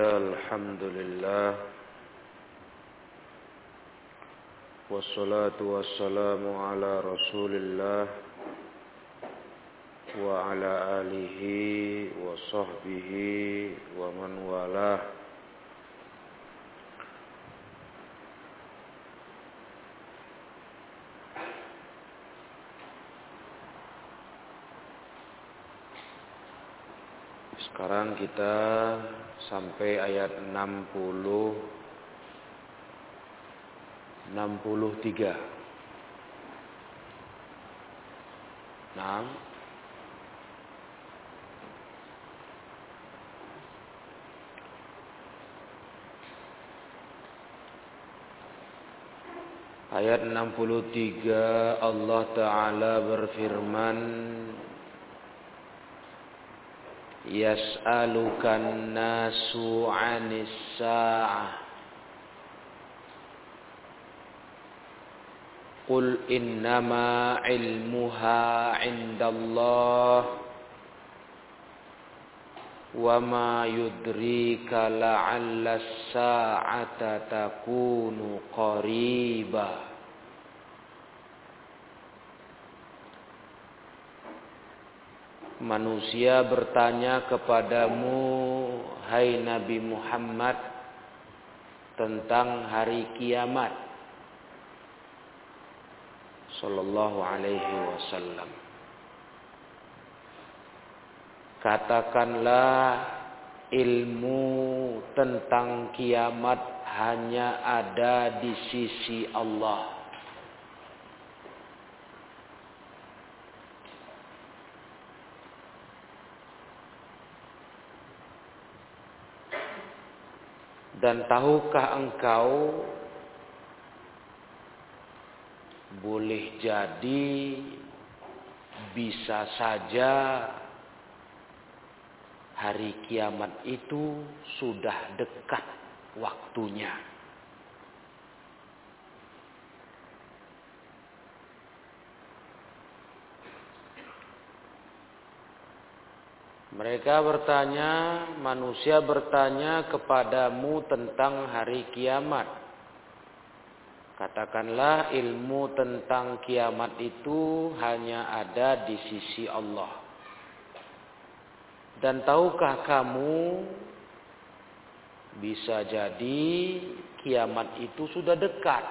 الحمد لله والصلاة والسلام على رسول الله وعلى آله وصحبه ومن والاه Sekarang kita sampai ayat 60 63. Nah, Ayat 63 Allah Ta'ala berfirman Yas'alukan nasu anis sa'ah. Qul innama ilmuha indallah. Wa ma yudrika la'alla sa'ata takunu qariba manusia bertanya kepadamu hai Nabi Muhammad tentang hari kiamat. Sallallahu alaihi wasallam. Katakanlah ilmu tentang kiamat hanya ada di sisi Allah Dan tahukah engkau boleh jadi bisa saja hari kiamat itu sudah dekat waktunya. Mereka bertanya, manusia bertanya kepadamu tentang hari kiamat. Katakanlah ilmu tentang kiamat itu hanya ada di sisi Allah. Dan tahukah kamu bisa jadi kiamat itu sudah dekat.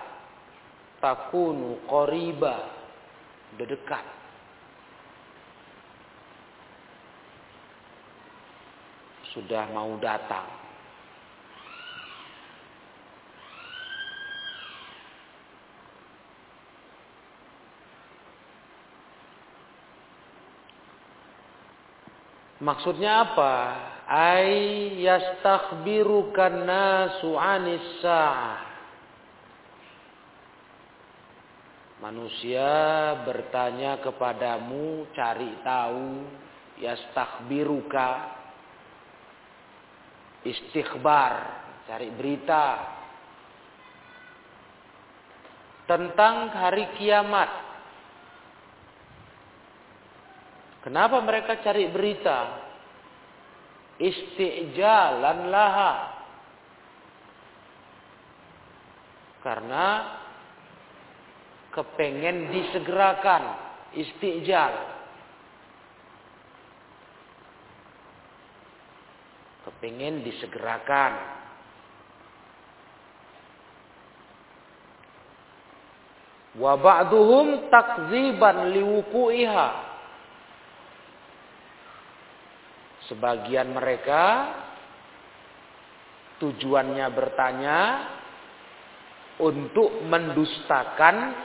Takunu qoriba. Sudah dekat. Sudah mau datang. Maksudnya apa? Ay yastakhbirukan nasu anis Manusia bertanya kepadamu, cari tahu, yastakhbiruka istighbar, cari berita tentang hari kiamat. Kenapa mereka cari berita? Istijalan laha. Karena kepengen disegerakan. Istijal. Kepingin disegerakan. Wa ba'duhum takziban liwuku'iha. Sebagian mereka tujuannya bertanya untuk mendustakan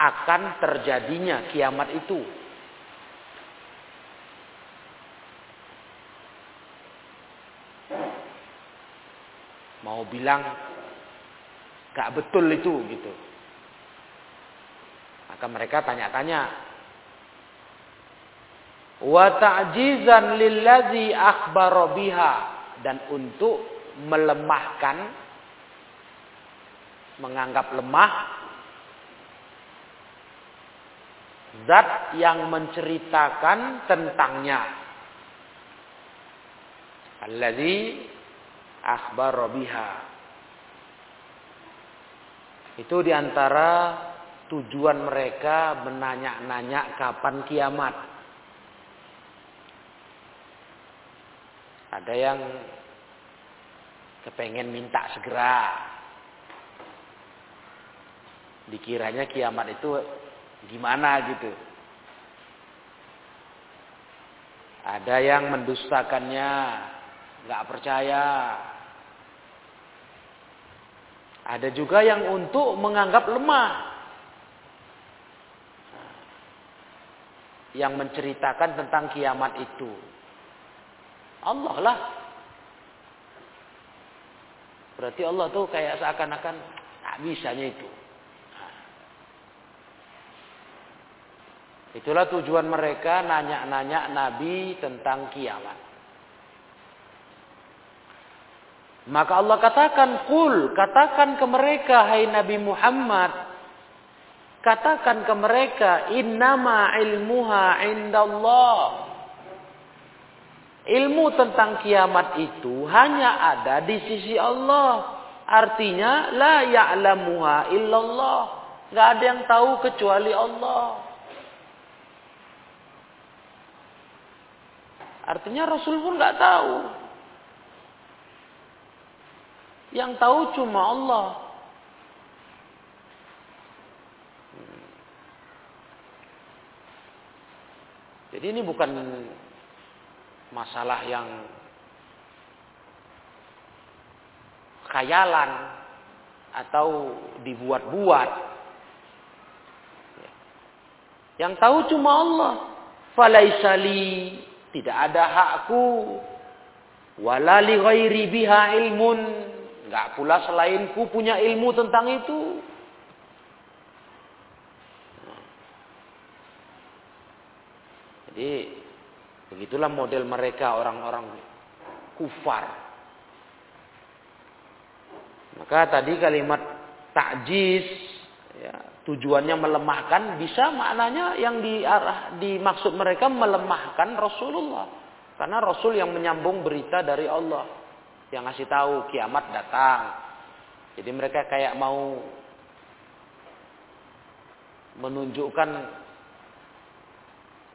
akan terjadinya kiamat itu. Mau bilang gak betul itu gitu. Maka mereka tanya-tanya. Wa ta'jizan lillazi akhbara biha dan untuk melemahkan menganggap lemah zat yang menceritakan tentangnya Alladzi akhbar biha. Itu di antara tujuan mereka menanya-nanya kapan kiamat. Ada yang kepengen minta segera. Dikiranya kiamat itu gimana gitu. Ada yang mendustakannya, nggak percaya. Ada juga yang untuk menganggap lemah. Yang menceritakan tentang kiamat itu. Allah lah. Berarti Allah tuh kayak seakan-akan tak bisanya itu. Itulah tujuan mereka nanya-nanya Nabi tentang kiamat. Maka Allah katakan, Kul, katakan ke mereka, hai Nabi Muhammad. Katakan ke mereka, Innama ilmuha indallah. Ilmu tentang kiamat itu hanya ada di sisi Allah. Artinya, la ya'lamuha illallah. Gak ada yang tahu kecuali Allah. Artinya Rasul pun nggak tahu. Yang tahu cuma Allah. Jadi ini bukan masalah yang khayalan atau dibuat-buat. Yang tahu cuma Allah. Falaisali tidak ada hakku. Walali ghairi biha ilmun. Enggak pula selainku punya ilmu tentang itu. Jadi begitulah model mereka orang-orang kufar. Maka tadi kalimat takjis ya, tujuannya melemahkan bisa maknanya yang diarah dimaksud mereka melemahkan Rasulullah karena Rasul yang menyambung berita dari Allah yang ngasih tahu kiamat datang. Jadi mereka kayak mau menunjukkan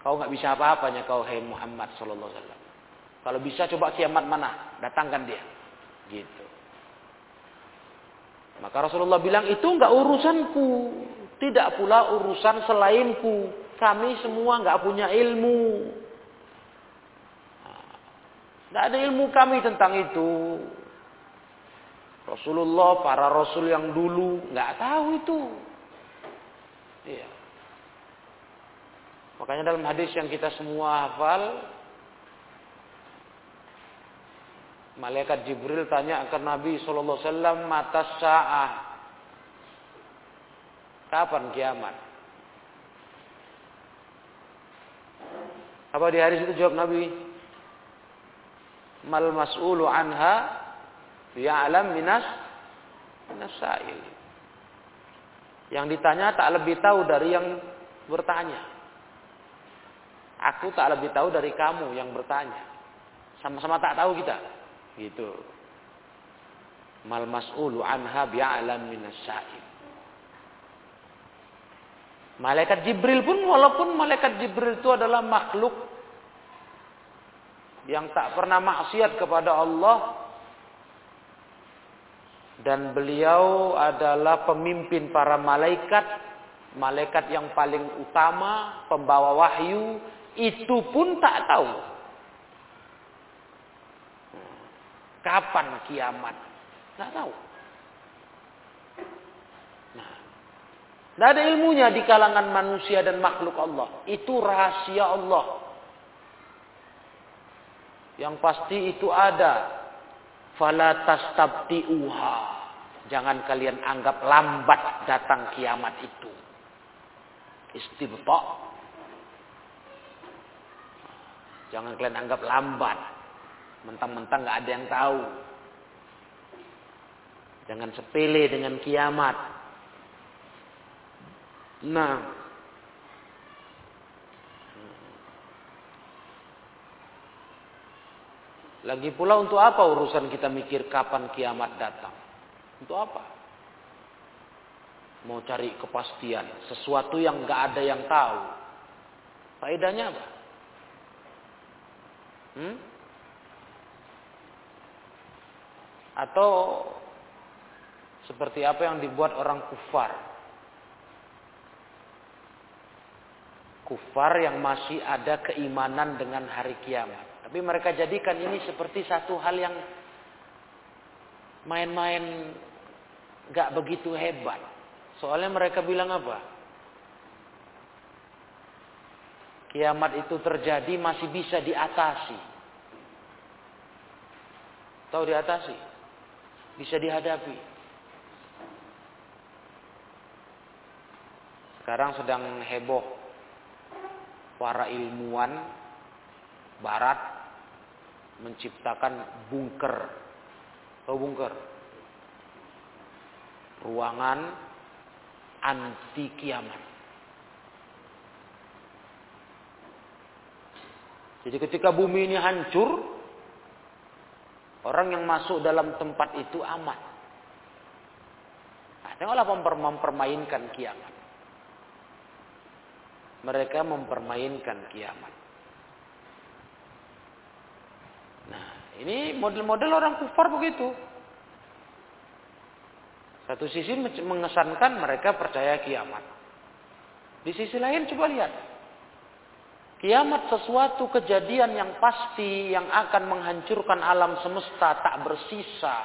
kau nggak bisa apa-apanya kau hai Muhammad Sallallahu Alaihi Wasallam. Kalau bisa coba kiamat mana? Datangkan dia. Gitu. Maka Rasulullah bilang itu nggak urusanku. Tidak pula urusan selainku. Kami semua nggak punya ilmu. Tidak ada ilmu kami tentang itu. Rasulullah, para Rasul yang dulu nggak tahu itu. Iya. Makanya dalam hadis yang kita semua hafal, Malaikat Jibril tanya ke Nabi Sallallahu Alaihi Wasallam mata sa'ah Kapan kiamat? Apa di hari itu jawab Nabi? Mal mas'ulu anha ya'lam minas nasail. Yang ditanya tak lebih tahu dari yang bertanya. Aku tak lebih tahu dari kamu yang bertanya. Sama-sama tak tahu kita. Gitu. Mal mas'ulu anha bi'alam minas sa'il. Malaikat Jibril pun walaupun malaikat Jibril itu adalah makhluk yang tak pernah maksiat kepada Allah dan beliau adalah pemimpin para malaikat, malaikat yang paling utama, pembawa wahyu, itu pun tak tahu kapan kiamat. Tak tahu. Tidak ada ilmunya di kalangan manusia dan makhluk Allah. Itu rahasia Allah. Yang pasti itu ada. Fala tastabti'uha. Jangan kalian anggap lambat datang kiamat itu. Istibta. Jangan kalian anggap lambat. Mentang-mentang gak ada yang tahu. Jangan sepele dengan kiamat. Nah, Lagi pula untuk apa urusan kita mikir kapan kiamat datang? Untuk apa? Mau cari kepastian, sesuatu yang gak ada yang tahu. Faedahnya apa? Hmm? Atau seperti apa yang dibuat orang kufar. Kufar yang masih ada keimanan dengan hari kiamat. Tapi mereka jadikan ini seperti satu hal yang main-main gak begitu hebat. Soalnya mereka bilang apa? Kiamat itu terjadi masih bisa diatasi. Tahu diatasi? Bisa dihadapi. Sekarang sedang heboh para ilmuwan barat menciptakan bunker. Tahu bunker? Ruangan anti kiamat. Jadi ketika bumi ini hancur, orang yang masuk dalam tempat itu aman. Nah, tengoklah mempermainkan kiamat. Mereka mempermainkan kiamat. Ini model-model orang kufar begitu. Satu sisi mengesankan mereka percaya kiamat. Di sisi lain coba lihat. Kiamat sesuatu kejadian yang pasti yang akan menghancurkan alam semesta tak bersisa.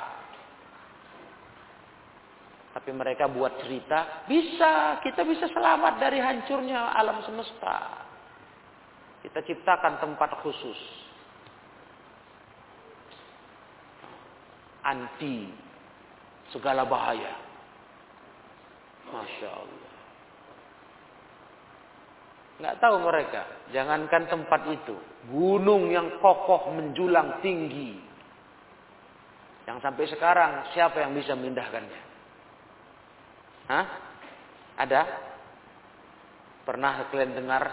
Tapi mereka buat cerita, bisa, kita bisa selamat dari hancurnya alam semesta. Kita ciptakan tempat khusus anti segala bahaya. Masya Allah. Nggak tahu mereka. Jangankan tempat itu. Gunung yang kokoh menjulang tinggi. Yang sampai sekarang siapa yang bisa memindahkannya? Hah? Ada? Pernah kalian dengar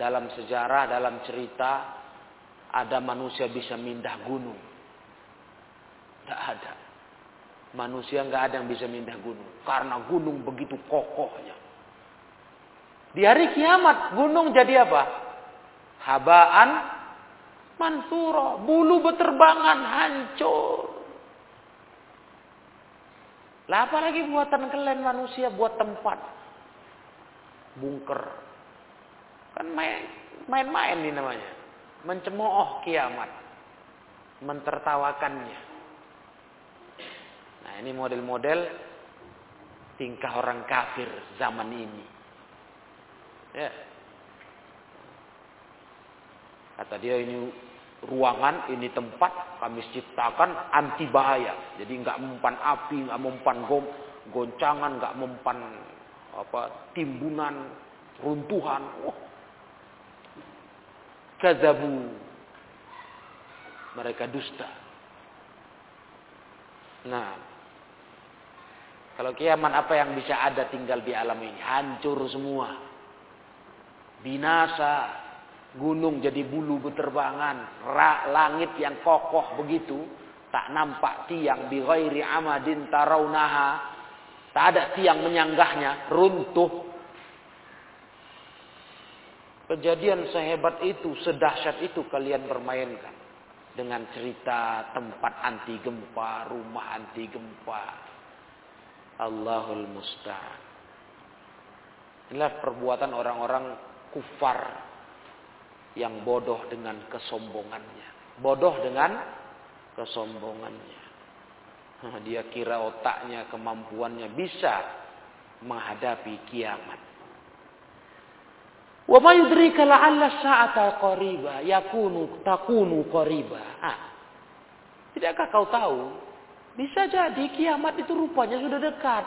dalam sejarah, dalam cerita ada manusia bisa mindah gunung? Tidak ada. Manusia nggak ada yang bisa mindah gunung. Karena gunung begitu kokohnya. Di hari kiamat gunung jadi apa? Habaan mansura. Bulu beterbangan hancur. Lah apalagi buatan kalian manusia buat tempat. Bunker. Kan main-main ini namanya. Mencemooh kiamat. Mentertawakannya. Nah ini model-model tingkah orang kafir zaman ini. Ya. Kata dia ini ruangan, ini tempat kami ciptakan anti bahaya. Jadi nggak mempan api, nggak mempan gom, goncangan, nggak mempan apa timbunan, runtuhan. Wah. Kazabu. Mereka dusta. Nah, kalau kiamat apa yang bisa ada tinggal di alam ini? Hancur semua. Binasa. Gunung jadi bulu beterbangan. Ra, langit yang kokoh begitu. Tak nampak tiang. Bi ghairi amadin tarawnaha. Tak ada tiang menyanggahnya. Runtuh. Kejadian sehebat itu, sedahsyat itu kalian permainkan. Dengan cerita tempat anti gempa, rumah anti gempa Allahul musta'an. Inilah perbuatan orang-orang kufar yang bodoh dengan kesombongannya. Bodoh dengan kesombongannya. Dia kira otaknya, kemampuannya bisa menghadapi kiamat. Wa ma yudrika la'alla sa'ata qariba yakunu takunu qariba. Ah. Tidakkah kau tahu bisa jadi kiamat itu rupanya sudah dekat.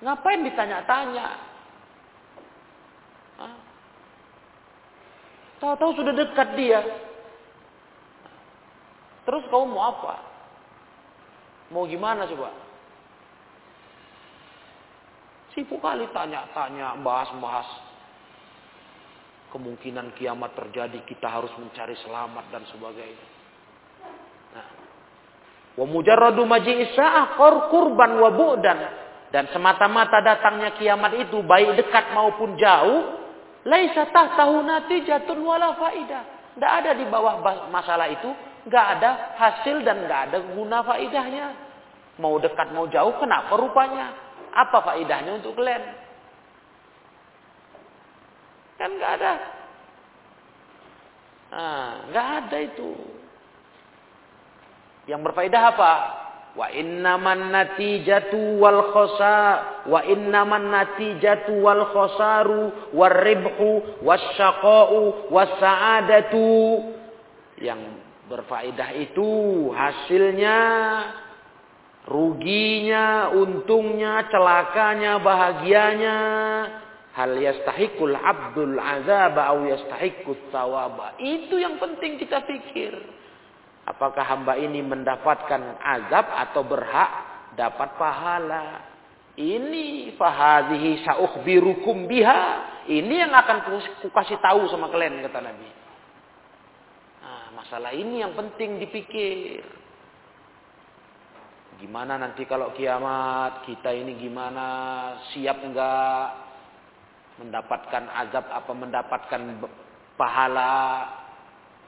Ngapain ditanya-tanya? Tahu-tahu sudah dekat dia. Terus kau mau apa? Mau gimana coba? Sibuk kali tanya-tanya, bahas-bahas. kemungkinan kiamat terjadi kita harus mencari selamat dan sebagainya. Wa mujarradu maji'is sa'ah kurban wa bu'dan dan semata-mata datangnya kiamat itu baik dekat maupun jauh laisa tahtahu natijatun wala faidah. Tidak ada di bawah masalah itu, nggak ada hasil dan nggak ada guna faidahnya. Mau dekat mau jauh, kenapa rupanya? Apa faidahnya untuk kalian? Kan nggak ada. Nah, nggak ada itu. Yang berfaedah apa? Wa innaman natijatu wal khosa wa innaman natijatu wal khosaru war ribhu wasyaqa'u sa'adatu. Yang berfaedah itu hasilnya ruginya untungnya celakanya bahagianya. Hal yastahiqul abdul azab au yastahiqut thawaba. Itu yang penting kita pikir Apakah hamba ini mendapatkan azab atau berhak dapat pahala? Ini fahadhihi sa'ukhbirukum biha. Ini yang akan ku kasih tahu sama kalian kata Nabi. Nah, masalah ini yang penting dipikir. Gimana nanti kalau kiamat kita ini gimana siap enggak mendapatkan azab apa mendapatkan pahala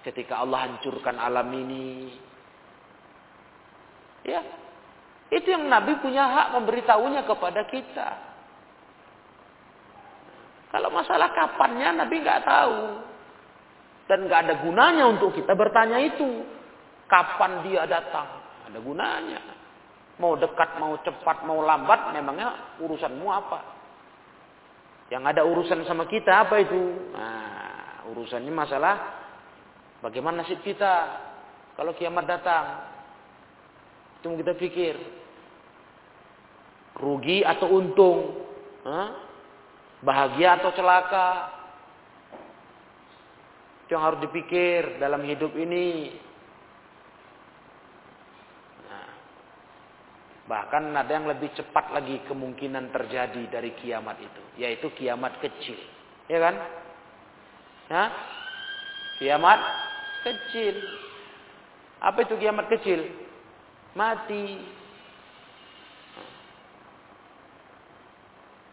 ketika Allah hancurkan alam ini. Ya, itu yang Nabi punya hak memberitahunya kepada kita. Kalau masalah kapannya Nabi nggak tahu. Dan nggak ada gunanya untuk kita bertanya itu. Kapan dia datang? Ada gunanya. Mau dekat, mau cepat, mau lambat, memangnya urusanmu apa? Yang ada urusan sama kita apa itu? Nah, urusannya masalah Bagaimana nasib kita kalau kiamat datang? Itu kita pikir. Rugi atau untung? Hah? Bahagia atau celaka? Itu yang harus dipikir dalam hidup ini. Nah, bahkan ada yang lebih cepat lagi kemungkinan terjadi dari kiamat itu. Yaitu kiamat kecil. Ya kan? Kiamat Kecil. Apa itu kiamat kecil? Mati.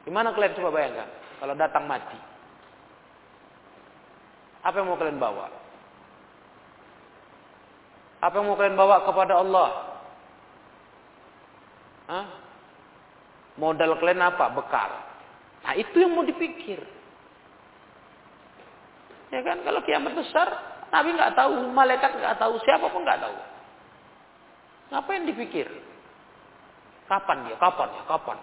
Gimana kalian coba bayangkan? Kalau datang mati. Apa yang mau kalian bawa? Apa yang mau kalian bawa kepada Allah? Hah? Modal kalian apa? Bekal. Nah itu yang mau dipikir. Ya kan? Kalau kiamat besar, Nabi nggak tahu, malaikat nggak tahu, siapa pun nggak tahu. Ngapain dipikir? Kapan dia? Kapan ya? Kapan?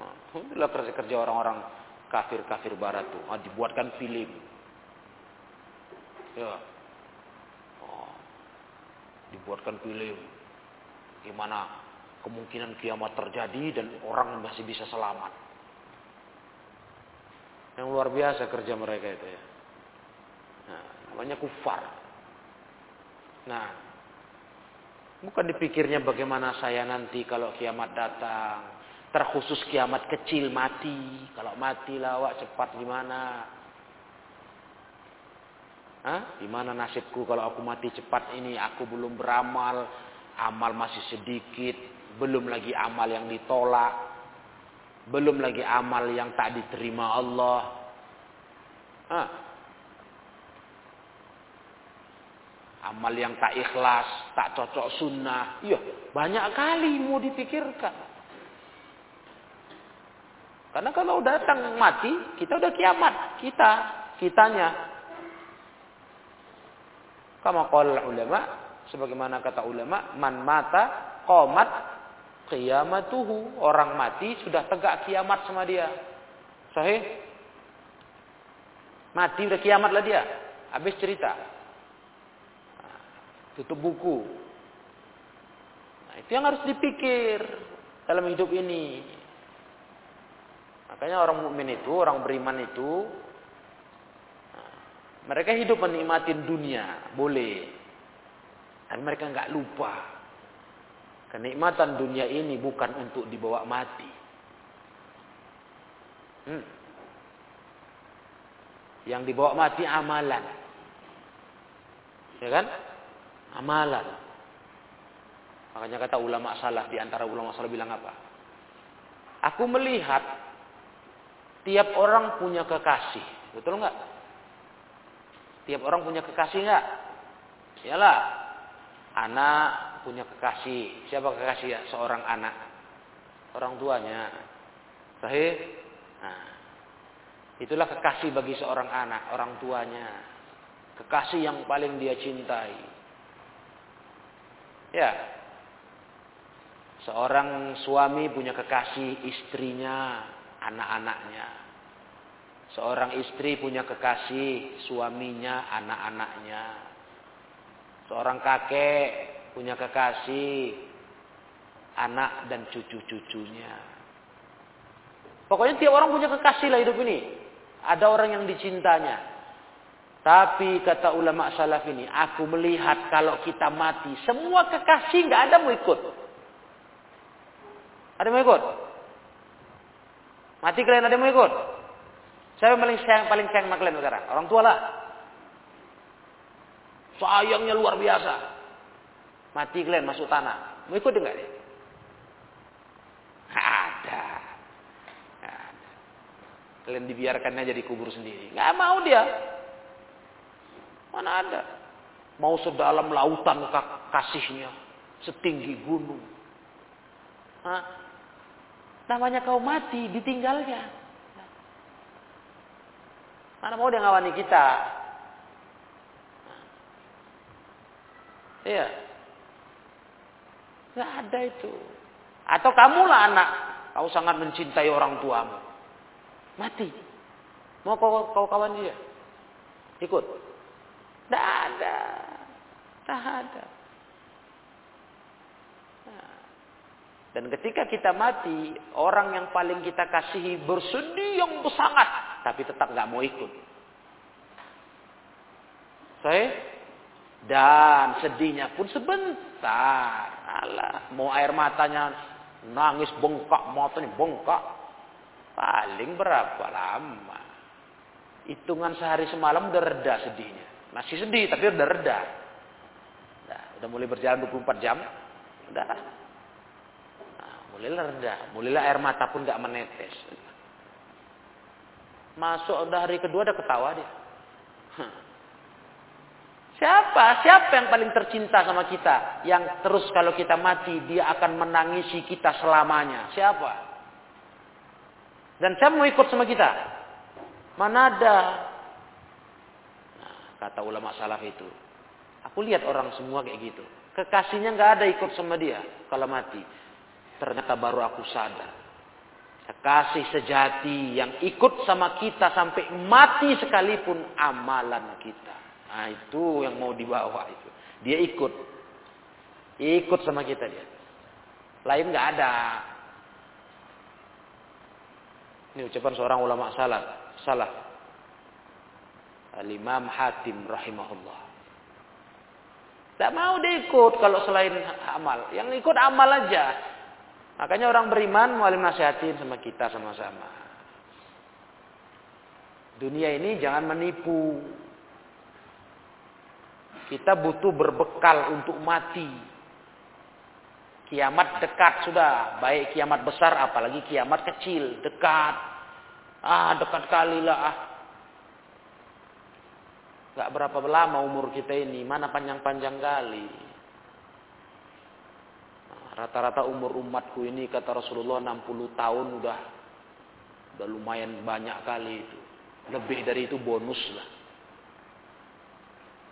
Nah, itulah kerja-kerja orang-orang kafir-kafir barat tuh. Nah, dibuatkan film. Ya. Oh, dibuatkan film. Gimana kemungkinan kiamat terjadi dan orang masih bisa selamat. Yang luar biasa kerja mereka itu ya. Nah, namanya kufar. Nah, bukan dipikirnya bagaimana saya nanti kalau kiamat datang. Terkhusus kiamat kecil mati. Kalau mati lawak cepat gimana? Hah? Gimana nasibku kalau aku mati cepat ini? Aku belum beramal. Amal masih sedikit. Belum lagi amal yang ditolak. Belum lagi amal yang tak diterima Allah. Hah? Amal yang tak ikhlas, tak cocok sunnah. Iya, banyak kali mau dipikirkan. Karena kalau datang mati, kita udah kiamat. Kita, kitanya. Kama qala ulama, sebagaimana kata ulama, man mata qomat qiyamatuhu. Orang mati sudah tegak kiamat sama dia. Sahih? Mati udah kiamat lah dia. Habis cerita tutup buku. Nah, itu yang harus dipikir dalam hidup ini. Makanya orang mukmin itu, orang beriman itu, nah, mereka hidup menikmati dunia, boleh. Tapi mereka nggak lupa. Kenikmatan dunia ini bukan untuk dibawa mati. Hmm. Yang dibawa mati amalan. Ya kan? Amalan. Makanya kata ulama salah di antara ulama salah bilang apa? Aku melihat tiap orang punya kekasih. Betul nggak? Tiap orang punya kekasih nggak? Iyalah. Anak punya kekasih. Siapa kekasih ya? Seorang anak. Orang tuanya. Sahih? Nah, itulah kekasih bagi seorang anak, orang tuanya. Kekasih yang paling dia cintai. Ya. Seorang suami punya kekasih istrinya, anak-anaknya. Seorang istri punya kekasih suaminya, anak-anaknya. Seorang kakek punya kekasih anak dan cucu-cucunya. Pokoknya tiap orang punya kekasih lah hidup ini. Ada orang yang dicintanya. Tapi kata ulama salaf ini, aku melihat kalau kita mati, semua kekasih nggak ada mau ikut. Ada mau ikut? Mati kalian ada mau ikut? Siapa paling sayang paling sayang sama kalian sekarang? Orang tua lah. Sayangnya luar biasa. Mati kalian masuk tanah. Mau ikut enggak dia? Ada. Kalian dibiarkan aja dikubur sendiri. Nggak mau dia. Mana ada. Mau sedalam lautan kasihnya. Setinggi gunung. Hah? Namanya kau mati, ditinggalnya. Mana mau dia ngawani kita? Iya. Gak ada itu. Atau kamulah anak, kau sangat mencintai orang tuamu. Mati. Mau kau, kau kawan dia? Ikut. Tidak ada. Tidak ada. Dan ketika kita mati, orang yang paling kita kasihi bersedih yang sangat, tapi tetap nggak mau ikut. Saya dan sedihnya pun sebentar. Alah, mau air matanya nangis bengkak, matanya bengkak. Paling berapa lama? Hitungan sehari semalam udah reda sedihnya. Masih sedih tapi udah reda. Nah, udah mulai berjalan 24 jam. Udah mulailah rendah, mulailah air mata pun gak menetes. Masuk udah hari kedua ada ketawa dia. Siapa? Siapa yang paling tercinta sama kita? Yang terus kalau kita mati dia akan menangisi kita selamanya. Siapa? Dan siapa mau ikut sama kita? Mana ada? Kata ulama salaf itu. Aku lihat orang semua kayak gitu. Kekasihnya nggak ada ikut sama dia kalau mati. Ternyata baru aku sadar. Kasih sejati yang ikut sama kita sampai mati sekalipun amalan kita. Nah itu yang mau dibawa itu. Dia ikut. Ikut sama kita dia. Lain nggak ada. Ini ucapan seorang ulama salah. Salah. Al-Imam Hatim rahimahullah. Tidak mau dia ikut kalau selain amal. Yang ikut amal aja. Makanya orang beriman mau nasihatin sama kita sama-sama. Dunia ini jangan menipu. Kita butuh berbekal untuk mati. Kiamat dekat sudah. Baik kiamat besar apalagi kiamat kecil. Dekat. Ah dekat kali lah. Ah. Gak berapa lama umur kita ini. Mana panjang-panjang kali. Rata-rata umur umatku ini kata Rasulullah 60 tahun udah udah lumayan banyak kali itu. Lebih dari itu bonus lah.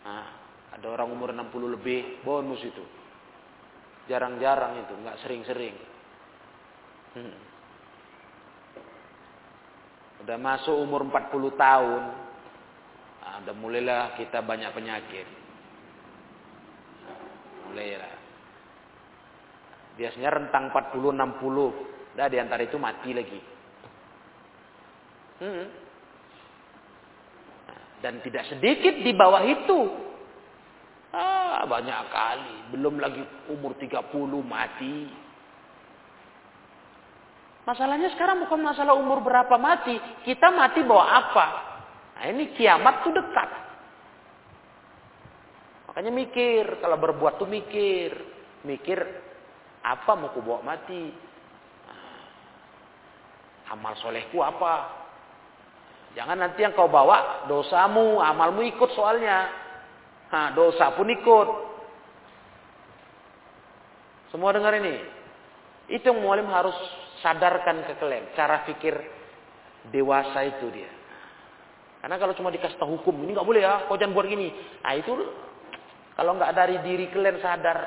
Nah, ada orang umur 60 lebih bonus itu. Jarang-jarang itu, nggak sering-sering. Hmm. Udah masuk umur 40 tahun, udah mulailah kita banyak penyakit. mulailah. Biasanya rentang 40 60. Nah, di antara itu mati lagi. Hmm. Dan tidak sedikit di bawah itu. Ah, banyak kali. Belum lagi umur 30 mati. Masalahnya sekarang bukan masalah umur berapa mati. Kita mati bawa apa? Nah, ini kiamat tuh dekat. Makanya mikir, kalau berbuat tuh mikir. Mikir, apa mau ku bawa mati? Amal solehku apa? Jangan nanti yang kau bawa dosamu, amalmu ikut soalnya. Nah, dosa pun ikut. Semua dengar ini. Itu yang mualim harus sadarkan ke kalian. Cara pikir dewasa itu dia. Karena kalau cuma dikasih tahu hukum, ini nggak boleh ya, kau jangan buat gini. Nah itu kalau nggak dari diri kalian sadar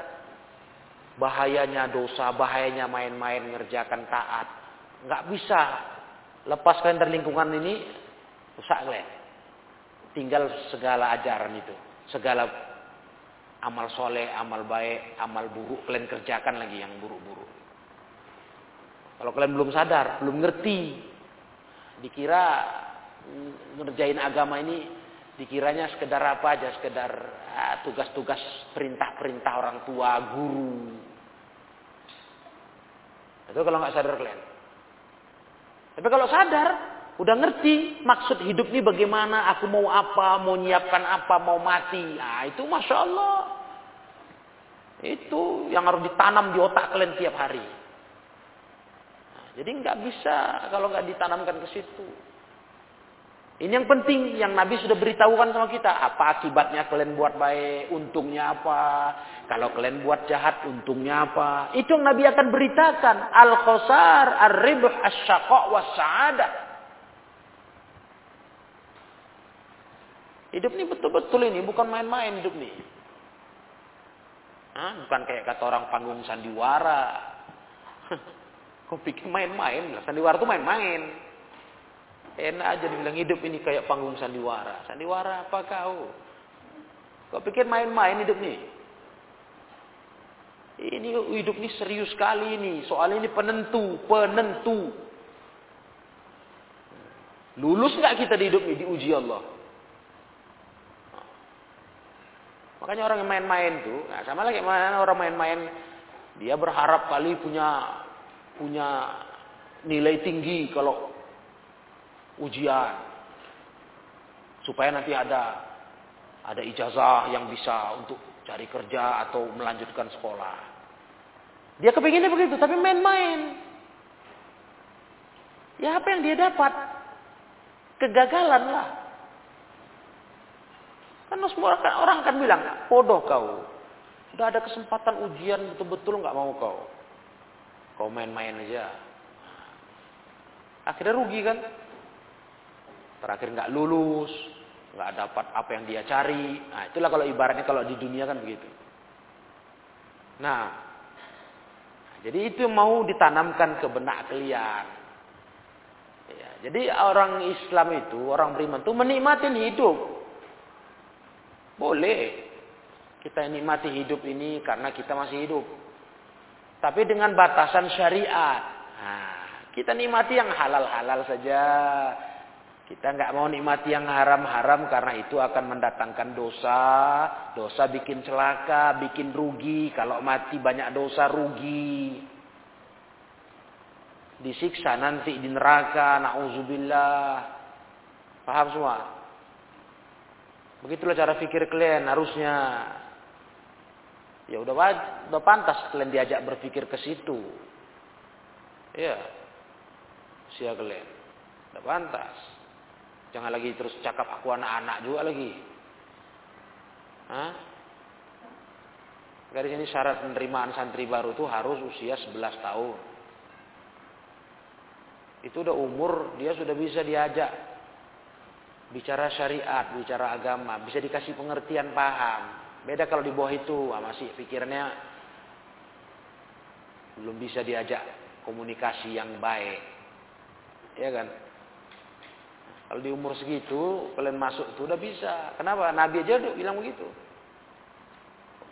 bahayanya dosa, bahayanya main-main ngerjakan taat, nggak bisa lepas kalian dari lingkungan ini rusak kalian. Tinggal segala ajaran itu, segala amal soleh, amal baik, amal buruk kalian kerjakan lagi yang buruk-buruk. Kalau kalian belum sadar, belum ngerti, dikira ngerjain agama ini dikiranya sekedar apa aja, sekedar ah, tugas-tugas perintah-perintah orang tua, guru. Itu kalau nggak sadar kalian. Tapi kalau sadar, udah ngerti maksud hidup ini bagaimana, aku mau apa, mau nyiapkan apa, mau mati. Nah, itu masya Allah. Itu yang harus ditanam di otak kalian tiap hari. Nah, jadi nggak bisa kalau nggak ditanamkan ke situ. Ini yang penting yang Nabi sudah beritahukan sama kita. Apa akibatnya kalian buat baik, untungnya apa. Kalau kalian buat jahat, untungnya apa. Itu yang Nabi akan beritakan. Al-khosar, ar-ribh, as-syaqa' was-sa'adah. Hidup ini betul-betul ini, bukan main-main hidup ini. Hah? Bukan kayak kata orang panggung sandiwara. Kau pikir main-main? Sandiwara itu main-main. Enak aja dibilang hidup ini kayak panggung sandiwara. Sandiwara apa kau? Kau pikir main-main hidup ini? Ini hidup ini serius sekali ini. Soal ini penentu, penentu. Lulus nggak kita di hidup ini diuji Allah? Makanya orang yang main-main tuh, nah sama lagi mana orang main-main, dia berharap kali punya punya nilai tinggi kalau ujian supaya nanti ada ada ijazah yang bisa untuk cari kerja atau melanjutkan sekolah. Dia kepinginnya begitu, tapi main-main. Ya apa yang dia dapat? Kegagalan lah. Karena semua orang, orang akan bilang, bodoh kau. Sudah ada kesempatan ujian betul-betul nggak mau kau. Kau main-main aja. Akhirnya rugi kan? Terakhir nggak lulus, nggak dapat apa yang dia cari. Nah, itulah kalau ibaratnya kalau di dunia kan begitu. Nah, jadi itu mau ditanamkan ke benak kalian. Ya, jadi orang Islam itu, orang beriman itu menikmati hidup. Boleh kita nikmati hidup ini karena kita masih hidup. Tapi dengan batasan syariat. Nah, kita nikmati yang halal-halal saja. Kita nggak mau nikmati yang haram-haram karena itu akan mendatangkan dosa. Dosa bikin celaka, bikin rugi. Kalau mati banyak dosa rugi. Disiksa nanti di neraka, na'udzubillah. Paham semua? Begitulah cara pikir kalian harusnya. Ya udah udah pantas kalian diajak berpikir ke situ. Ya. Sia kalian. Udah pantas. Jangan lagi terus cakap aku anak-anak juga lagi. Hah? Garis syarat penerimaan santri baru itu harus usia 11 tahun. Itu udah umur dia sudah bisa diajak bicara syariat, bicara agama, bisa dikasih pengertian paham. Beda kalau di bawah itu, masih pikirannya belum bisa diajak komunikasi yang baik. Ya kan? Kalau di umur segitu, kalian masuk itu udah bisa. Kenapa? Nabi aja udah bilang begitu.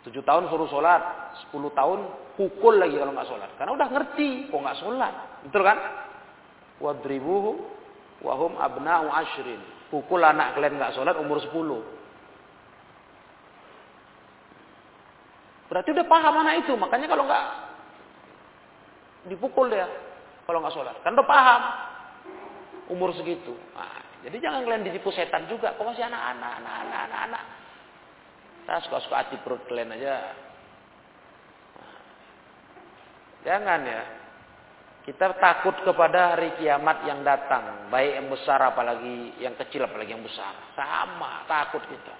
Tujuh tahun suruh sholat, sepuluh tahun pukul lagi kalau nggak sholat. Karena udah ngerti, kok nggak sholat. Betul kan? Wadribuhu wahum abna'u ashrin. Pukul anak kalian nggak sholat umur sepuluh. Berarti udah paham anak itu. Makanya kalau nggak dipukul dia kalau nggak sholat. Kan udah paham umur segitu. Nah, Jadi jangan kalian ditipu setan juga. Kok masih anak-anak, anak-anak, anak-anak. Nah, suka-suka hati perut kalian aja. Jangan ya. Kita takut kepada hari kiamat yang datang. Baik yang besar apalagi yang kecil apalagi yang besar. Sama takut kita.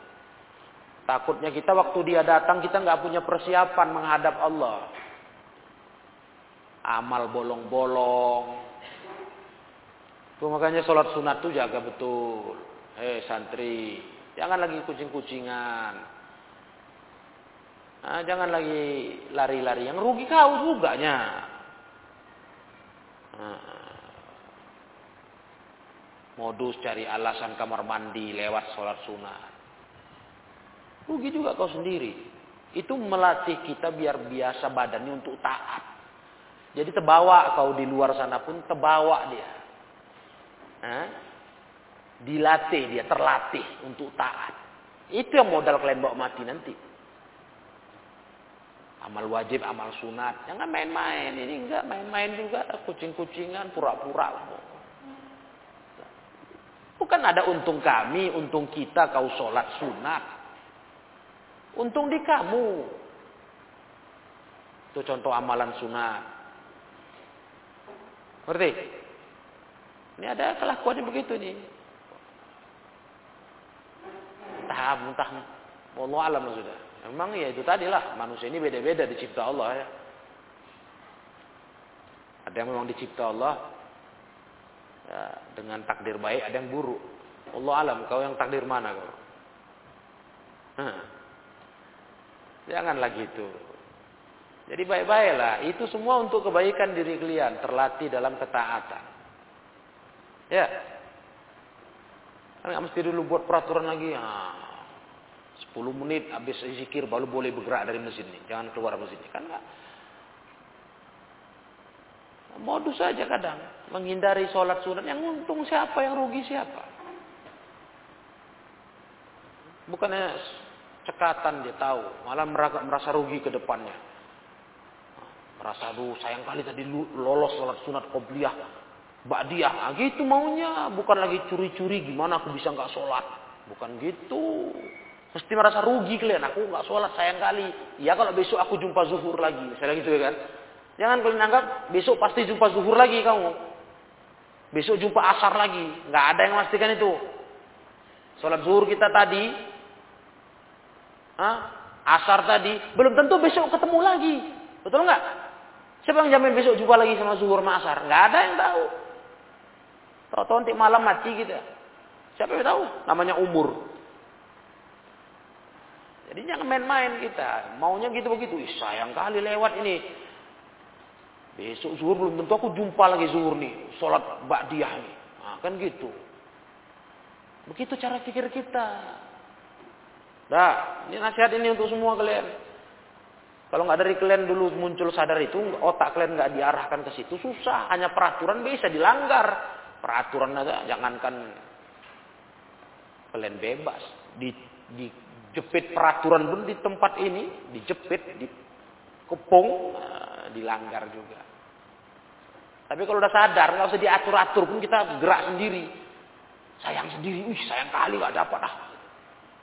Takutnya kita waktu dia datang kita nggak punya persiapan menghadap Allah. Amal bolong-bolong. Itu makanya sholat sunat tuh jaga betul. Hei santri, jangan lagi kucing-kucingan. Nah, jangan lagi lari-lari. Yang rugi kau juga nya. Nah, modus cari alasan kamar mandi lewat sholat sunat. Rugi juga kau sendiri. Itu melatih kita biar biasa badannya untuk taat. Jadi terbawa kau di luar sana pun terbawa dia. Dilatih dia, terlatih untuk taat. Itu yang modal kalian bawa mati nanti. Amal wajib, amal sunat. Jangan main-main. Ini enggak main-main juga. Kucing-kucingan, pura-pura. Bukan ada untung kami, untung kita kau sholat sunat. Untung di kamu. Itu contoh amalan sunat. Ngerti? Ini ada kelakuannya begitu nih. Entah, entah. Allah alam sudah. Memang ya itu tadi lah. Manusia ini beda-beda dicipta Allah ya. Ada yang memang dicipta Allah ya, dengan takdir baik, ada yang buruk. Allah alam, kau yang takdir mana kau? Nah. Janganlah gitu. Jadi baik-baiklah. Itu semua untuk kebaikan diri kalian. Terlatih dalam ketaatan. Ya. Kan nggak mesti dulu buat peraturan lagi. Nah, 10 menit habis zikir baru boleh bergerak dari masjid ini. Jangan keluar masjid ini. Kan enggak. Modus saja kadang. Menghindari sholat sunat. Yang untung siapa, yang rugi siapa. Bukannya cekatan dia tahu. Malah merasa rugi ke depannya. Merasa, aduh sayang kali tadi lolos sholat sunat qobliyah. Ba'diyah. Nah, gitu maunya. Bukan lagi curi-curi gimana aku bisa nggak sholat. Bukan gitu. Mesti merasa rugi kalian. Aku nggak sholat sayang kali. Ya kalau besok aku jumpa zuhur lagi. Misalnya gitu ya kan. Jangan kalian anggap besok pasti jumpa zuhur lagi kamu. Besok jumpa asar lagi. Nggak ada yang memastikan itu. Sholat zuhur kita tadi. Hah? Asar tadi. Belum tentu besok ketemu lagi. Betul nggak? Siapa yang jamin besok jumpa lagi sama zuhur sama asar? Nggak ada yang tahu. Tahu-tahu nanti malam mati kita. Siapa yang tahu? Namanya umur. Jadi jangan main-main kita. Maunya gitu begitu. Ih, sayang kali lewat ini. Besok zuhur belum tentu aku jumpa lagi zuhur nih. Sholat ba'diyah nih. Nah, kan gitu. Begitu cara pikir kita. Nah, ini nasihat ini untuk semua kalian. Kalau nggak dari kalian dulu muncul sadar itu, otak kalian nggak diarahkan ke situ, susah. Hanya peraturan bisa dilanggar. Peraturan aja, jangankan kalian bebas. Di, di jepit peraturan pun di tempat ini, dijepit, dikepung, nah, dilanggar juga. Tapi kalau udah sadar, nggak usah diatur-atur pun kita gerak sendiri. Sayang sendiri, wih sayang kali nggak dapat ah.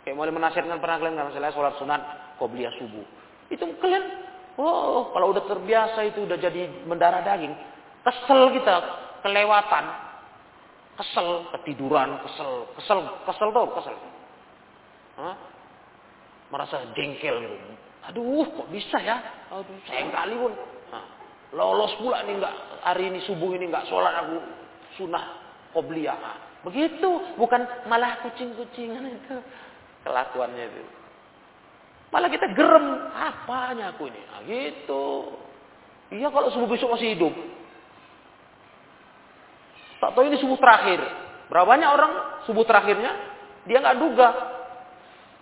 Kayak mulai menasihatkan pernah kalian nggak masalah sholat sunat, qobliyah subuh. Itu kalian, oh kalau udah terbiasa itu udah jadi mendarah daging, kesel kita, kelewatan, kesel, ketiduran, kesel, kesel, kesel tuh, kesel. Hah? merasa jengkel gitu. Aduh, kok bisa ya? Aduh, sayang kali pun. Nah, lolos pula nih nggak hari ini subuh ini nggak sholat aku sunnah qobliyah. Begitu, bukan malah kucing-kucingan itu kelakuannya itu. Malah kita gerem, apanya aku ini? Nah, gitu. Iya kalau subuh besok masih hidup. Tak tahu ini subuh terakhir. Berapa banyak orang subuh terakhirnya dia nggak duga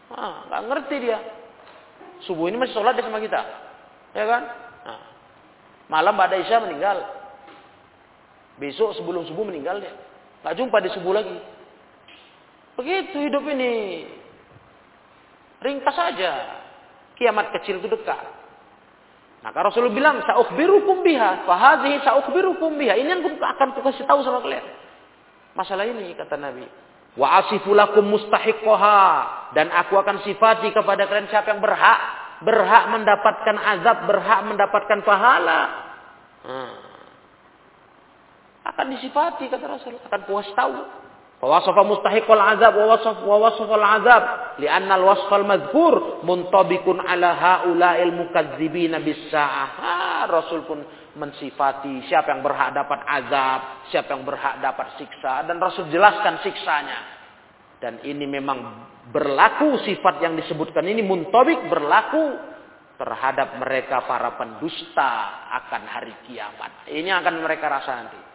Ah, nggak ngerti dia. Subuh ini masih sholat dia sama kita. Ya kan? Nah, malam pada Isya meninggal. Besok sebelum subuh meninggal dia. Nggak jumpa di subuh lagi. Begitu hidup ini. Ringkas saja. Kiamat kecil itu dekat. Maka Rasulullah bilang, "Sa'ukhbirukum biha, fa hadhihi sa'ukhbirukum biha." Ini yang akan aku kasih tahu sama kalian. masalah ini kata Nabi. Wa asifulakum mustahiqoha dan aku akan sifati kepada kalian siapa yang berhak berhak mendapatkan azab, berhak mendapatkan pahala. Hmm. Akan disifati kata Rasul, akan puas tahu. Wawasofa mustahikul azab wawasof, wawasaful azab li'anna al-wasfal madhkur muntabikun ala haula'il mukadzibina bisaah. Rasul pun mensifati siapa yang berhak dapat azab, siapa yang berhak dapat siksa dan Rasul jelaskan siksanya. Dan ini memang berlaku sifat yang disebutkan ini muntabik berlaku terhadap mereka para pendusta akan hari kiamat. Ini akan mereka rasa nanti.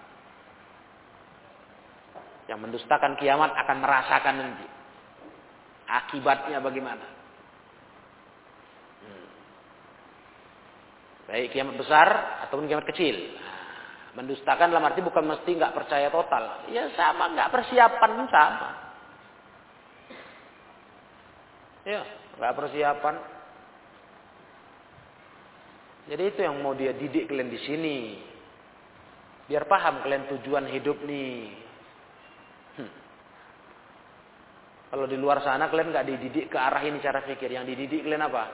Yang mendustakan kiamat akan merasakan nanti. Akibatnya bagaimana? Hmm. Baik kiamat besar ataupun kiamat kecil. Nah, mendustakan dalam arti bukan mesti nggak percaya total. Ya sama, nggak persiapan sama. Ya, nggak persiapan. Jadi itu yang mau dia didik kalian di sini. Biar paham kalian tujuan hidup nih. Kalau di luar sana kalian nggak dididik ke arah ini cara pikir. Yang dididik kalian apa?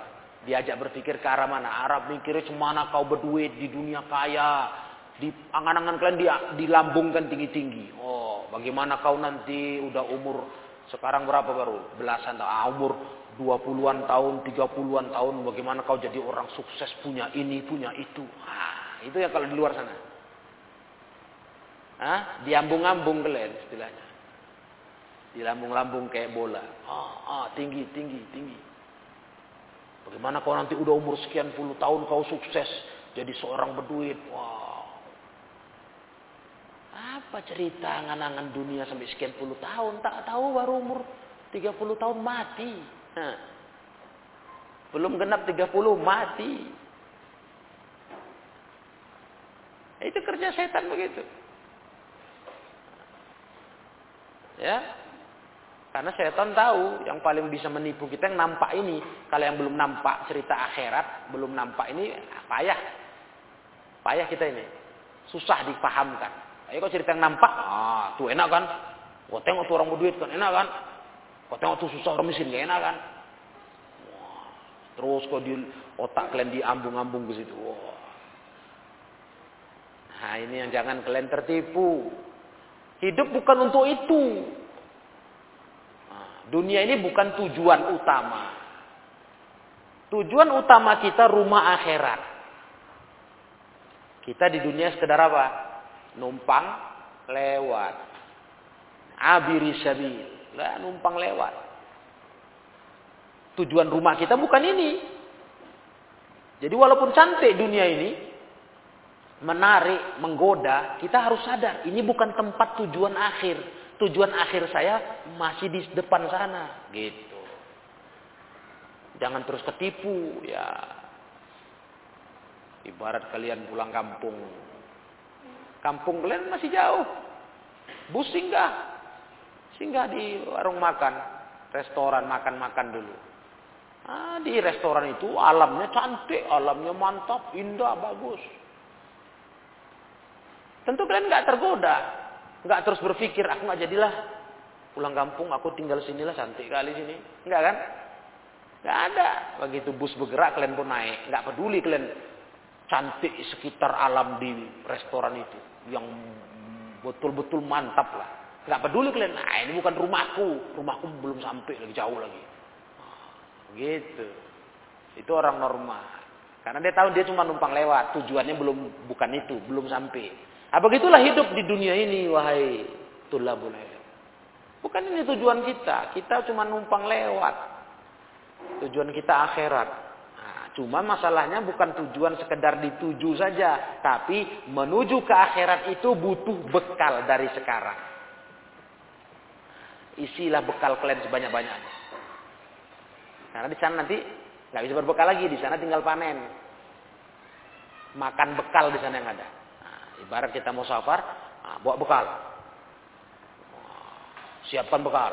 Diajak berpikir ke arah mana? Arab mikirnya cemana kau berduit di dunia kaya. Di angan-angan kalian dia dilambungkan tinggi-tinggi. Oh, bagaimana kau nanti udah umur sekarang berapa baru? Belasan tahun. Ah, umur 20-an tahun, 30-an tahun. Bagaimana kau jadi orang sukses punya ini, punya itu. Ah, itu ya kalau di luar sana. Hah? Diambung-ambung kalian istilahnya di lambung-lambung kayak bola. Ah, ah, tinggi, tinggi, tinggi. Bagaimana kau nanti udah umur sekian puluh tahun kau sukses jadi seorang berduit. Wow. Apa cerita angan-angan dunia sampai sekian puluh tahun? Tak tahu baru umur 30 tahun mati. Belum genap 30 mati. Itu kerja setan begitu. Ya, karena setan tahu yang paling bisa menipu kita yang nampak ini. Kalau yang belum nampak cerita akhirat, belum nampak ini payah. Payah kita ini. Susah dipahamkan. Ayo kok cerita yang nampak, ah tuh enak kan? Kau tengok tuh orang berduit kan enak kan? Kau tengok tuh susah orang miskin gak enak kan? Wah, terus kok di otak kalian diambung-ambung ke situ. Wah. Nah ini yang jangan kalian tertipu. Hidup bukan untuk itu. Dunia ini bukan tujuan utama. Tujuan utama kita rumah akhirat. Kita di dunia sekedar apa? Numpang lewat. Abiri sabil. Lah, numpang lewat. Tujuan rumah kita bukan ini. Jadi walaupun cantik dunia ini, menarik, menggoda, kita harus sadar ini bukan tempat tujuan akhir tujuan akhir saya masih di depan sana gitu. Jangan terus ketipu ya. Ibarat kalian pulang kampung. Kampung kalian masih jauh. Bus singgah singgah di warung makan? Restoran makan-makan dulu. Ah, di restoran itu alamnya cantik alamnya mantap indah bagus. Tentu kalian nggak tergoda Enggak terus berpikir, aku nggak jadilah pulang kampung, aku tinggal sinilah cantik kali sini. Enggak kan? Enggak ada. Begitu bus bergerak, kalian pun naik. Enggak peduli kalian cantik sekitar alam di restoran itu. Yang betul-betul mantap lah. Enggak peduli kalian, nah ini bukan rumahku. Rumahku belum sampai lagi, jauh lagi. Gitu. Itu orang normal. Karena dia tahu dia cuma numpang lewat. Tujuannya belum bukan itu, belum sampai. Nah, begitulah hidup di dunia ini, wahai tulabul ilm. Bukan ini tujuan kita. Kita cuma numpang lewat. Tujuan kita akhirat. Nah, cuma masalahnya bukan tujuan sekedar dituju saja. Tapi menuju ke akhirat itu butuh bekal dari sekarang. Isilah bekal kalian sebanyak-banyaknya. Karena di sana nanti nggak bisa berbekal lagi. Di sana tinggal panen. Makan bekal di sana yang ada. Ibarat kita mau safar, nah, bawa bekal. Siapkan bekal.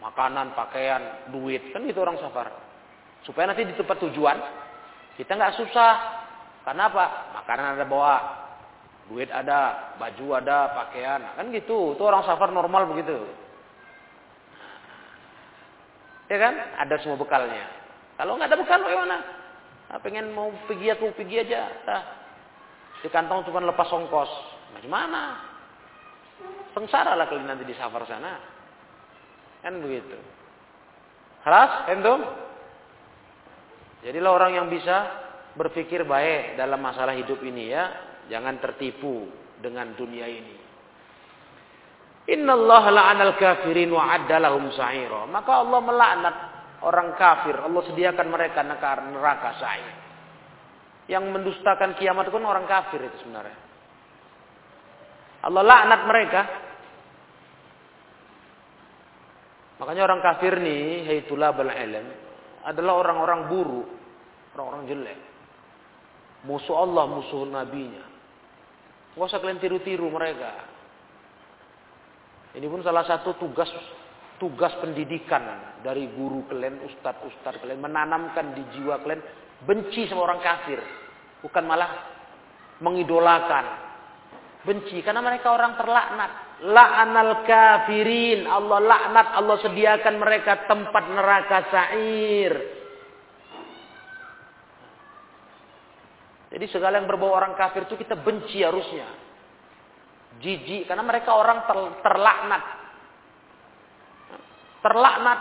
Makanan, pakaian, duit. Kan itu orang safar. Supaya nanti di tempat tujuan, kita nggak susah. Karena apa? Makanan ada bawa. Duit ada, baju ada, pakaian. Kan gitu. Itu orang safar normal begitu. Ya kan? Ada semua bekalnya. Kalau nggak ada bekal bagaimana? Nah, pengen mau pergi aku pergi aja. Nah, di kantong cuma lepas ongkos. Bagaimana? Sengsara lah kalian nanti di safar sana. Kan begitu. Keras, entum? Jadilah orang yang bisa berpikir baik dalam masalah hidup ini ya. Jangan tertipu dengan dunia ini. Inna Allah la'anal kafirin wa addalahum sa'ira. Maka Allah melaknat orang kafir. Allah sediakan mereka neraka sa'ir. Yang mendustakan kiamat kan orang kafir itu sebenarnya. Allah laknat mereka. Makanya orang kafir nih, haitulah bal ilm, adalah orang-orang buruk, orang-orang jelek. Musuh Allah, musuh nabinya. Gak usah kalian tiru-tiru mereka. Ini pun salah satu tugas tugas pendidikan dari guru kalian, ustadz-ustadz kalian menanamkan di jiwa kalian benci sama orang kafir, bukan malah mengidolakan. Benci karena mereka orang terlaknat. La'anal kafirin. Allah laknat, Allah sediakan mereka tempat neraka sa'ir. Jadi segala yang berbau orang kafir itu kita benci harusnya. Jijik karena mereka orang ter, terlaknat. Terlaknat.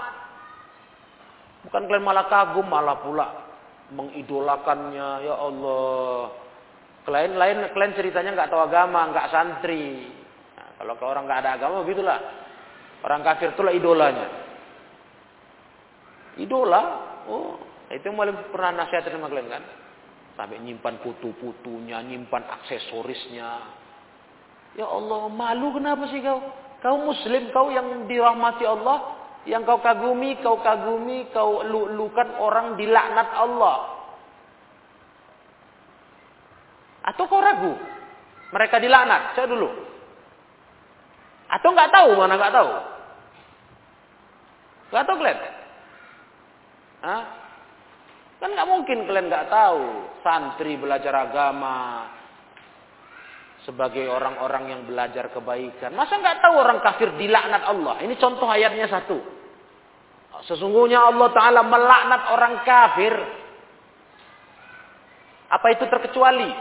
Bukan kalian malah kagum, malah pula mengidolakannya. Ya Allah. Kalian lain kalian ceritanya nggak tahu agama, nggak santri. Nah, kalau ke orang nggak ada agama begitulah. Orang kafir itulah idolanya. Idola, oh itu yang paling pernah nasihat sama kalian kan? Sampai nyimpan putu-putunya, nyimpan aksesorisnya. Ya Allah, malu kenapa sih kau? Kau muslim, kau yang dirahmati Allah, yang kau kagumi, kau kagumi, kau lukan orang dilaknat Allah. Atau kau ragu? Mereka dilaknat, saya dulu. Atau nggak tahu, mana nggak tahu? Nggak tahu kalian? Hah? Kan nggak mungkin kalian nggak tahu santri belajar agama sebagai orang-orang yang belajar kebaikan. Masa nggak tahu orang kafir dilaknat Allah? Ini contoh ayatnya satu. Sesungguhnya Allah Taala melaknat orang kafir. Apa itu terkecuali?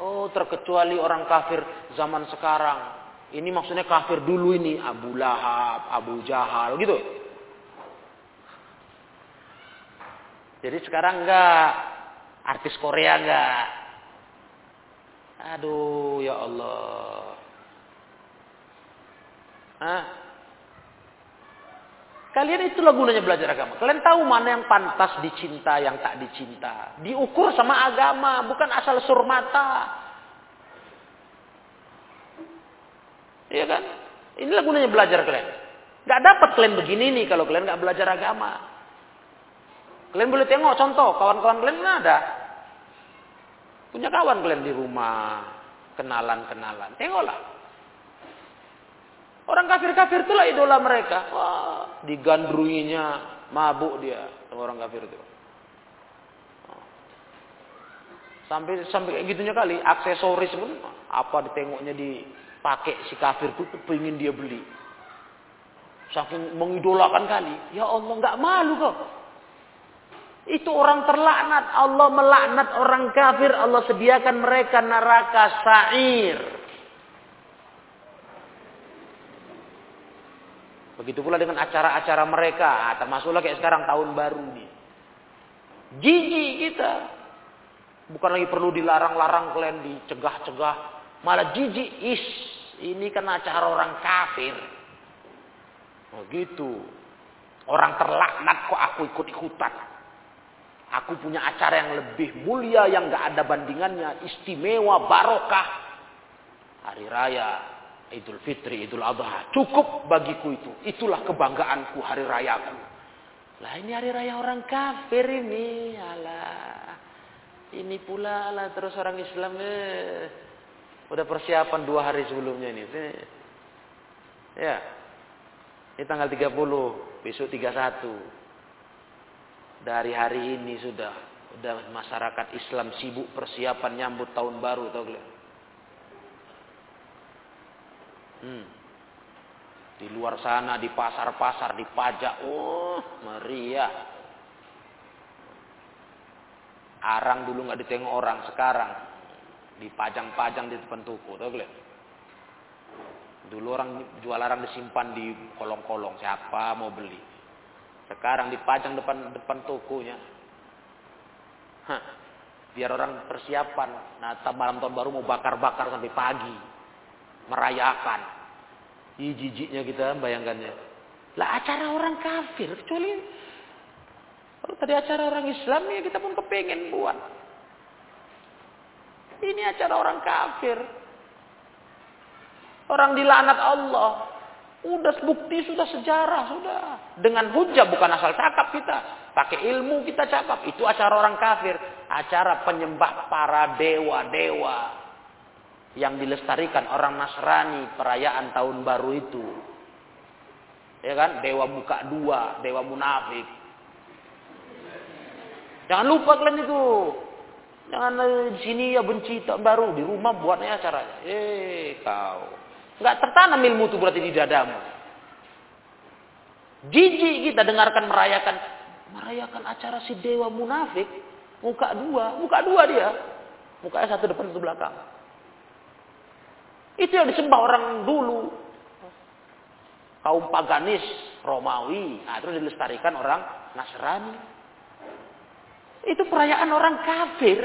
Oh, terkecuali orang kafir zaman sekarang. Ini maksudnya kafir dulu ini Abu Lahab, Abu Jahal gitu. Jadi sekarang enggak artis Korea enggak. Aduh, ya Allah. Hah? Kalian itulah gunanya belajar agama. Kalian tahu mana yang pantas dicinta, yang tak dicinta. Diukur sama agama, bukan asal surmata. Iya kan? Inilah gunanya belajar kalian. Gak dapat kalian begini nih kalau kalian gak belajar agama. Kalian boleh tengok contoh, kawan-kawan kalian mana ada? Punya kawan kalian di rumah, kenalan-kenalan. Tengoklah. Orang kafir-kafir itulah idola mereka. Wah, digandrunginya, mabuk dia orang kafir itu. Sampai sampai kayak gitunya kali, aksesoris pun apa ditengoknya dipakai si kafir itu pengen dia beli. Saking mengidolakan kali. Ya Allah, nggak malu kok. Itu orang terlaknat. Allah melaknat orang kafir. Allah sediakan mereka neraka sa'ir. Begitu pula dengan acara-acara mereka. Ah, termasuklah kayak sekarang tahun baru nih. Gigi kita. Bukan lagi perlu dilarang-larang kalian dicegah-cegah. Malah jijik. Is, ini kan acara orang kafir. Begitu. Orang terlaknat kok aku ikut-ikutan. Aku punya acara yang lebih mulia yang gak ada bandingannya. Istimewa, barokah. Hari Raya, Idul Fitri, Idul Adha. Cukup bagiku itu. Itulah kebanggaanku hari rayaku. Lah ini hari raya orang kafir ini. Alah. Ini pula lah terus orang Islam. Eh. Udah persiapan dua hari sebelumnya ini. Eh. Ya. Ini tanggal 30. Besok 31 dari hari ini sudah udah masyarakat Islam sibuk persiapan nyambut tahun baru tahu kalian. Hmm. Di luar sana, di pasar-pasar, di pajak, oh meriah. Arang dulu nggak ditengok orang, sekarang dipajang-pajang di depan toko, tahu gak? Dulu orang jual arang disimpan di kolong-kolong, siapa mau beli? Sekarang dipajang depan depan tokonya. Hah, biar orang persiapan. Nah, malam tahun baru mau bakar-bakar sampai pagi, merayakan. Ih, jijiknya kita bayangkannya. Lah acara orang kafir, kecuali kalau tadi acara orang Islam ya kita pun kepengen buat. Ini acara orang kafir. Orang dilaknat Allah. Udah bukti, sudah sejarah, sudah. Dengan hujah, bukan asal cakap kita. Pakai ilmu kita cakap. Itu acara orang kafir. Acara penyembah para dewa-dewa. Yang dilestarikan orang Nasrani perayaan tahun baru itu. Ya kan? Dewa buka dua, dewa munafik. Jangan lupa kalian itu. Jangan di sini ya benci tahun baru. Di rumah buatnya acaranya. Eh kau. Nggak tertanam ilmu itu berarti di dadamu. Jijik kita dengarkan merayakan merayakan acara si dewa munafik, muka dua, muka dua dia. Mukanya satu depan satu belakang. Itu yang disembah orang dulu. Kaum paganis Romawi, nah, terus dilestarikan orang Nasrani. Itu perayaan orang kafir.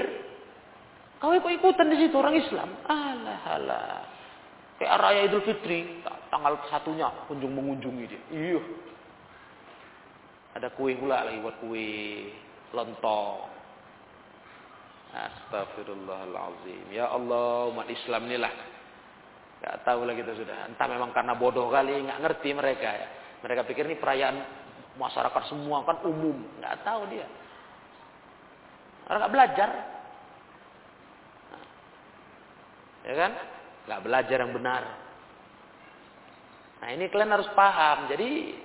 Kau ikut ikutan di situ orang Islam. Alah, alah. Kayak raya Idul Fitri, tanggal satunya kunjung mengunjungi dia. Iya. Ada kue pula lagi buat kue lontong. Astagfirullahalazim. Ya Allah, umat Islam inilah. Gak tahu lah kita sudah. Entah memang karena bodoh kali, nggak ngerti mereka ya. Mereka pikir ini perayaan masyarakat semua kan umum. Nggak tahu dia. Nggak belajar. Ya kan? Nggak belajar yang benar. Nah ini kalian harus paham. Jadi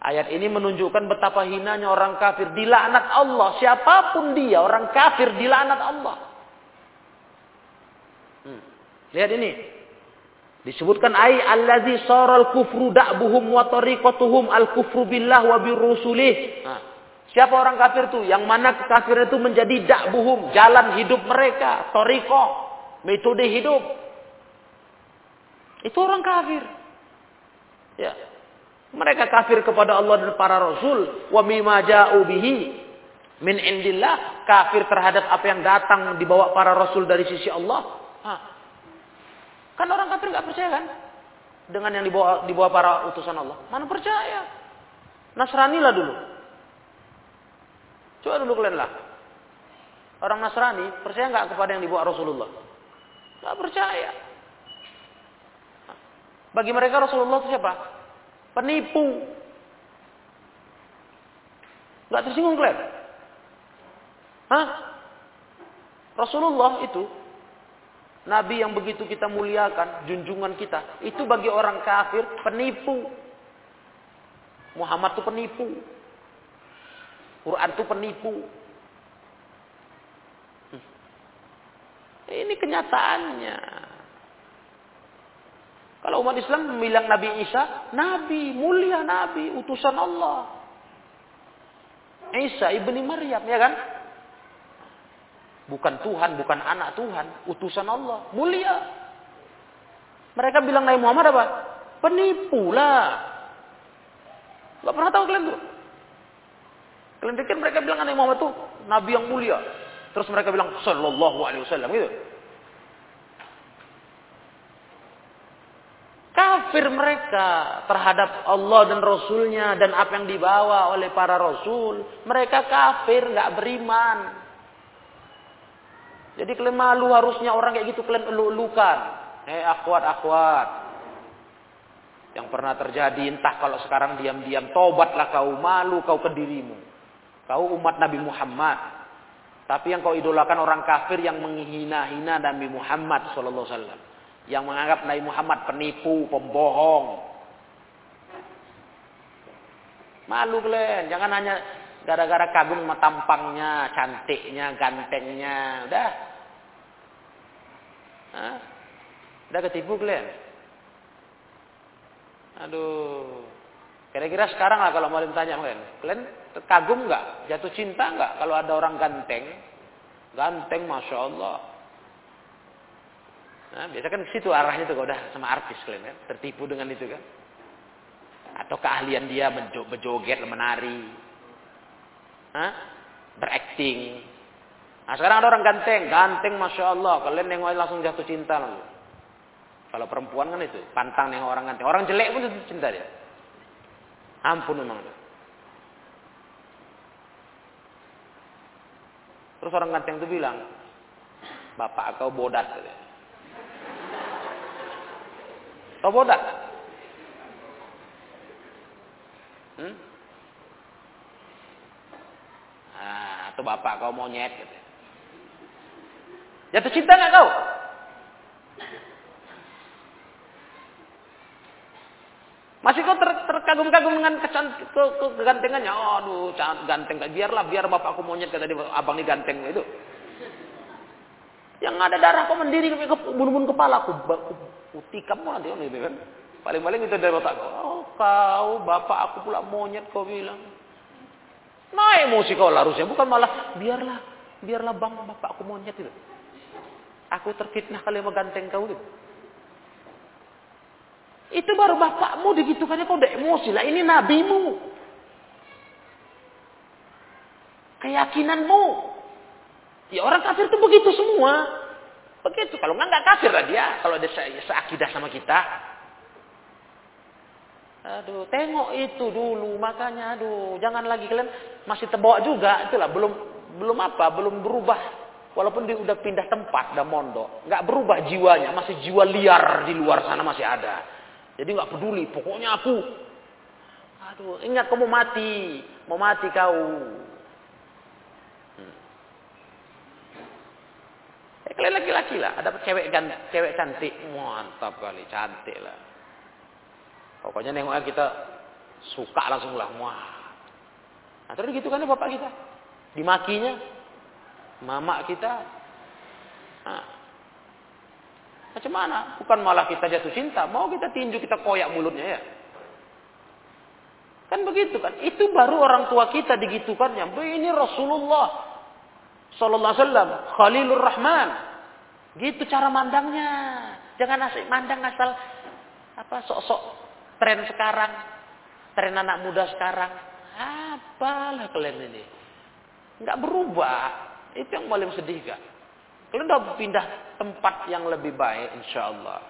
ayat ini menunjukkan betapa hinanya orang kafir. Dilaknat Allah. Siapa pun dia, orang kafir dilaknat Allah. Hmm. Lihat ini. Disebutkan ay allazi saral kufru da'buhum wa tariqatuhum al kufru billah wa birusulih. Nah, siapa orang kafir itu? Yang mana kafir itu menjadi da'buhum, jalan hidup mereka, tariqah, metode hidup. Itu orang kafir. Ya. Mereka kafir kepada Allah dan para rasul, wa mimma ja'u bihi min indillah, kafir terhadap apa yang datang dibawa para rasul dari sisi Allah. Hah. Kan orang kafir nggak percaya kan? Dengan yang dibawa dibawa para utusan Allah. Mana percaya? Nasrani lah dulu. Coba dulu kalian lah. Orang Nasrani percaya nggak kepada yang dibawa Rasulullah? Tidak percaya. Bagi mereka Rasulullah itu siapa? Penipu. Gak tersinggung kalian? Hah? Rasulullah itu Nabi yang begitu kita muliakan, junjungan kita, itu bagi orang kafir penipu. Muhammad itu penipu. Quran itu penipu. Ini kenyataannya. Kalau umat Islam bilang Nabi Isa, Nabi, mulia Nabi, utusan Allah. Isa ibni Maryam, ya kan? Bukan Tuhan, bukan anak Tuhan, utusan Allah, mulia. Mereka bilang Nabi Muhammad apa? Penipu lah. Gak pernah tahu kalian tuh. Kalian pikir mereka bilang Nabi Muhammad tuh Nabi yang mulia. Terus mereka bilang sallallahu alaihi wasallam gitu. Kafir mereka terhadap Allah dan Rasulnya dan apa yang dibawa oleh para Rasul. Mereka kafir, nggak beriman. Jadi kalian malu harusnya orang kayak gitu kalian elu-elukan. Eh akhwat-akhwat. Yang pernah terjadi entah kalau sekarang diam-diam tobatlah kau malu kau ke dirimu. Kau umat Nabi Muhammad. Tapi yang kau idolakan orang kafir yang menghina-hina Nabi Muhammad sallallahu alaihi wasallam. Yang menganggap Nabi Muhammad penipu, pembohong. Malu kalian, jangan hanya gara-gara kagum sama tampangnya, cantiknya, gantengnya, udah. Hah? Udah ketipu kalian? Aduh. Kira-kira sekarang lah kalau mau tanya kalian. Kalian kagum nggak? Jatuh cinta nggak kalau ada orang ganteng? Ganteng, masya Allah. Nah, biasa kan situ arahnya tuh udah sama artis kalian kan, tertipu dengan itu kan. Atau keahlian dia berjoget, menari, Hah? berakting. Nah sekarang ada orang ganteng, ganteng masya Allah, kalian nengok langsung jatuh cinta langsung. Kalau perempuan kan itu, pantang nengok orang ganteng. Orang jelek pun jatuh cinta dia. Ampun memang. Terus orang ganteng itu bilang, Bapak kau bodat. Kau bodat? Hmm? Nah, atau bapak kau monyet. Gitu. Jatuh cinta nggak kau? Masih kau ter, terkagum-kagum dengan kesan ke, ke, kegantengannya. Aduh, ganteng. Biarlah, biar bapakku monyet kata dia, abang ini ganteng itu. Yang ada darah kau mendiri ke bunuh-bunuh kepala aku, aku nanti gitu kan. Paling-paling itu dari otak kau. Oh, kau, bapak aku pula monyet kau bilang. Nah emosi kau larusnya, bukan malah biarlah, biarlah bang bapak aku monyet itu. Aku terfitnah kali sama ganteng kau gitu. Itu baru bapakmu digitukannya kau udah emosi lah. Ini nabimu. Keyakinanmu. Ya orang kafir itu begitu semua. Begitu. Kalau enggak enggak kafir lah dia. Kalau dia se seakidah sama kita. Aduh, tengok itu dulu. Makanya aduh, jangan lagi kalian masih terbawa juga. Itulah belum belum apa, belum berubah. Walaupun dia udah pindah tempat, udah mondok, nggak berubah jiwanya, masih jiwa liar di luar sana masih ada. Jadi nggak peduli, pokoknya aku. Aduh, ingat kamu mati, mau mati kau. Hmm. Eh, kalian laki-laki lah, ada cewek kan, cewek cantik, mantap kali, cantik lah. Pokoknya nengoknya kita suka langsung lah, wah. Nah, terus gitu kan ya bapak kita, dimakinya, mama kita. Nah, Macam mana? Bukan malah kita jatuh cinta. Mau kita tinju, kita koyak mulutnya ya. Kan begitu kan. Itu baru orang tua kita digitukannya. Ini Rasulullah. Sallallahu alaihi wasallam. Khalilur Rahman. Gitu cara mandangnya. Jangan asik mandang asal apa sok-sok tren sekarang. Tren anak muda sekarang. Apalah kalian ini. Enggak berubah. Itu yang paling sedih kan. Kalau udah pindah tempat yang lebih baik, insya Allah.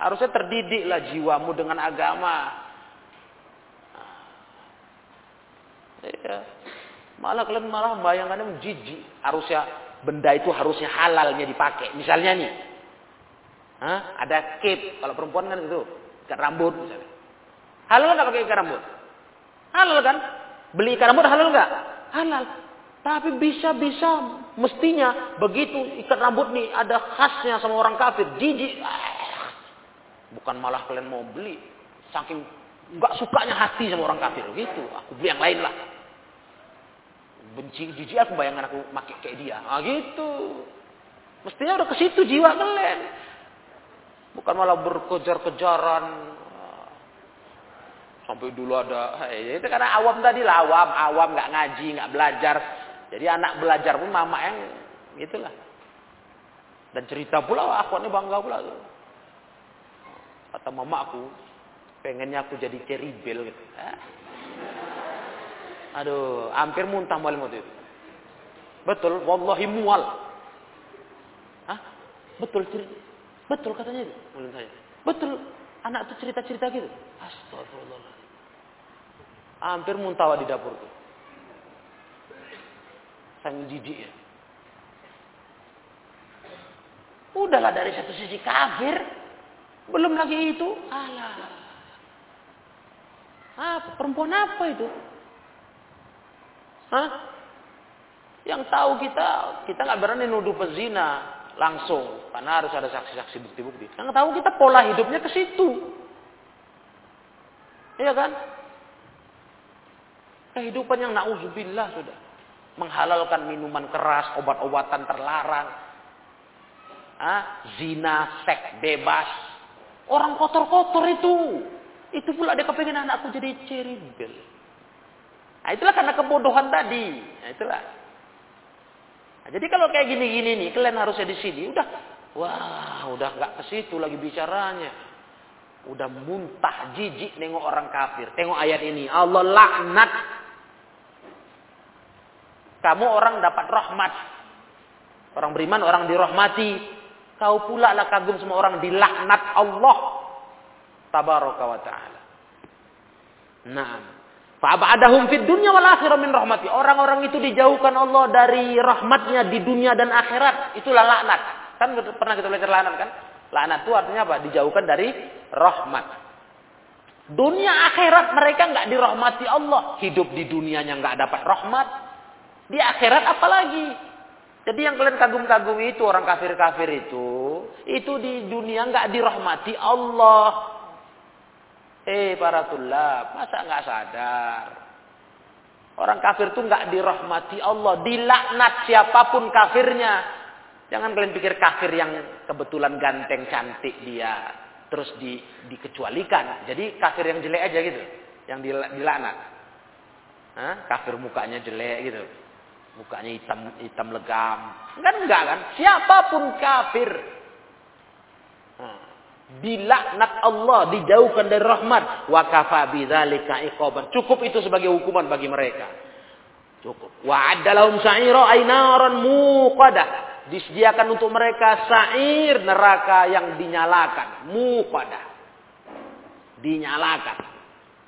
Harusnya terdidiklah jiwamu dengan agama. Ya. Malah kalian malah bayangannya jijik. Harusnya benda itu harusnya halalnya dipakai. Misalnya nih, ada cape. Kalau perempuan kan itu ikat rambut misalnya. Halal nggak pakai ikat rambut? Halal kan? Beli ikat rambut halal nggak? Halal. Tapi bisa-bisa mestinya begitu ikat rambut nih ada khasnya sama orang kafir. Jijik. Bukan malah kalian mau beli. Saking nggak sukanya hati sama orang kafir. Gitu. Aku beli yang lain lah. Benci jijik aku bayangkan aku pakai kayak dia. Ah gitu. Mestinya udah ke situ jiwa kalian. Bukan malah berkejar-kejaran. Sampai dulu ada, itu karena awam tadi lah, awam, awam nggak ngaji, nggak belajar, jadi anak belajar pun mama yang itulah. Dan cerita pula aku ini bangga pula. Kata mama aku, pengennya aku jadi ceribel gitu. Eh? Aduh, hampir muntah malam itu. Betul, wallahi mual. Hah? Betul cerita. Betul katanya itu, menurut saya. Betul, anak tuh cerita-cerita gitu. Astagfirullah. Hampir muntah di dapur tuh. Sang jijik ya. Udahlah dari satu sisi kafir. Belum lagi itu. Alah. Apa? Perempuan apa itu? Hah? Yang tahu kita, kita nggak berani nuduh pezina langsung. Karena harus ada saksi-saksi bukti-bukti. Yang tahu kita pola hidupnya ke situ. Iya kan? Kehidupan yang na'udzubillah sudah menghalalkan minuman keras, obat-obatan terlarang. ah, zina, seks bebas. Orang kotor-kotor itu. Itu pula dia kepengen anakku jadi ceribel. Nah, itulah karena kebodohan tadi. Nah, itulah. Nah, jadi kalau kayak gini-gini nih, kalian harusnya di sini. Udah, wah, udah nggak ke situ lagi bicaranya. Udah muntah, jijik nengok orang kafir. Tengok ayat ini. Allah laknat. Kamu orang dapat rahmat. Orang beriman, orang dirahmati. Kau pula lah kagum semua orang dilaknat Allah. Tabaraka wa ta'ala. Nah. Fa'abadahum fid dunya wal akhirah min rahmati. Orang-orang itu dijauhkan Allah dari rahmatnya di dunia dan akhirat. Itulah laknat. Kan pernah kita belajar laknat kan? Laknat itu artinya apa? Dijauhkan dari rahmat. Dunia akhirat mereka nggak dirahmati Allah. Hidup di dunianya nggak dapat rahmat. Di akhirat apalagi? Jadi yang kalian kagum-kagumi itu orang kafir-kafir itu, itu di dunia nggak dirahmati Allah. Eh para tulab, masa nggak sadar? Orang kafir itu nggak dirahmati Allah, dilaknat siapa pun kafirnya. Jangan kalian pikir kafir yang kebetulan ganteng cantik dia, terus di, dikecualikan. Jadi kafir yang jelek aja gitu, yang dilaknat. Hah? Kafir mukanya jelek gitu mukanya hitam hitam legam. Kan enggak kan? Siapa pun kafir. Dilaknat Allah, dijauhkan dari rahmat. Wa kafa bidzalika. Cukup itu sebagai hukuman bagi mereka. Cukup. Wa adalahum sa'ira ainaran muqadah. Disediakan untuk mereka sa'ir neraka yang dinyalakan. Muqadah. Dinyalakan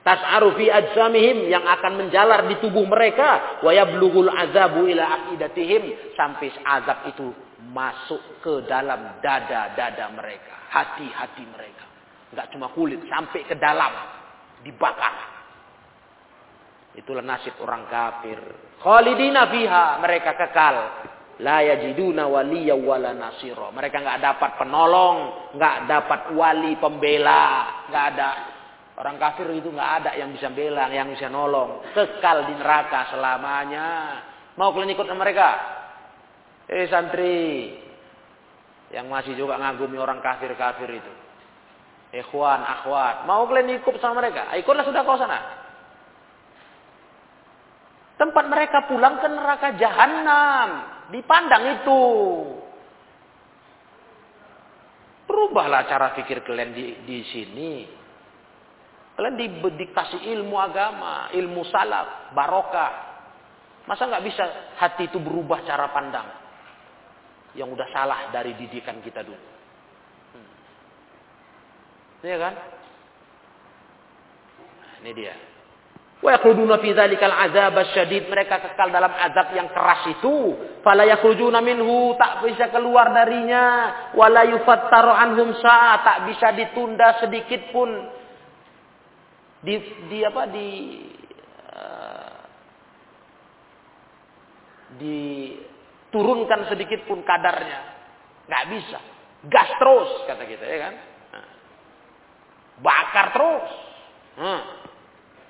tas'aru fi ajsamihim yang akan menjalar di tubuh mereka wa yablughul azabu ila aqidatihim sampai azab itu masuk ke dalam dada-dada mereka, hati-hati mereka. Enggak cuma kulit, sampai ke dalam dibakar. Itulah nasib orang kafir. Khalidina fiha, mereka kekal. La yajiduna waliya wala nasiro. Mereka enggak dapat penolong, enggak dapat wali pembela, enggak ada Orang kafir itu nggak ada yang bisa bela, yang bisa nolong. Kekal di neraka selamanya. Mau kalian ikut sama mereka? Eh santri. Yang masih juga ngagumi orang kafir-kafir itu. Ikhwan, akhwat. Mau kalian ikut sama mereka? Ah, ikutlah sudah kau sana. Tempat mereka pulang ke neraka jahanam. Dipandang itu. Berubahlah cara pikir kalian di, di sini. Kalian di, dikasih ilmu agama, ilmu salaf, barokah. Masa nggak bisa hati itu berubah cara pandang? Yang udah salah dari didikan kita dulu. Hmm. Iya kan? Nah, ini dia. Wa yakhrujuna fi dzalikal adzab asyadid. Mereka kekal dalam azab yang keras itu. Fala yakhrujuna minhu, tak bisa keluar darinya. Wala yufattaru anhum sa'a, tak bisa ditunda sedikit pun di, di apa di uh, diturunkan sedikit pun kadarnya. Nggak bisa. Gas terus kata kita ya kan? Bakar terus. Hmm.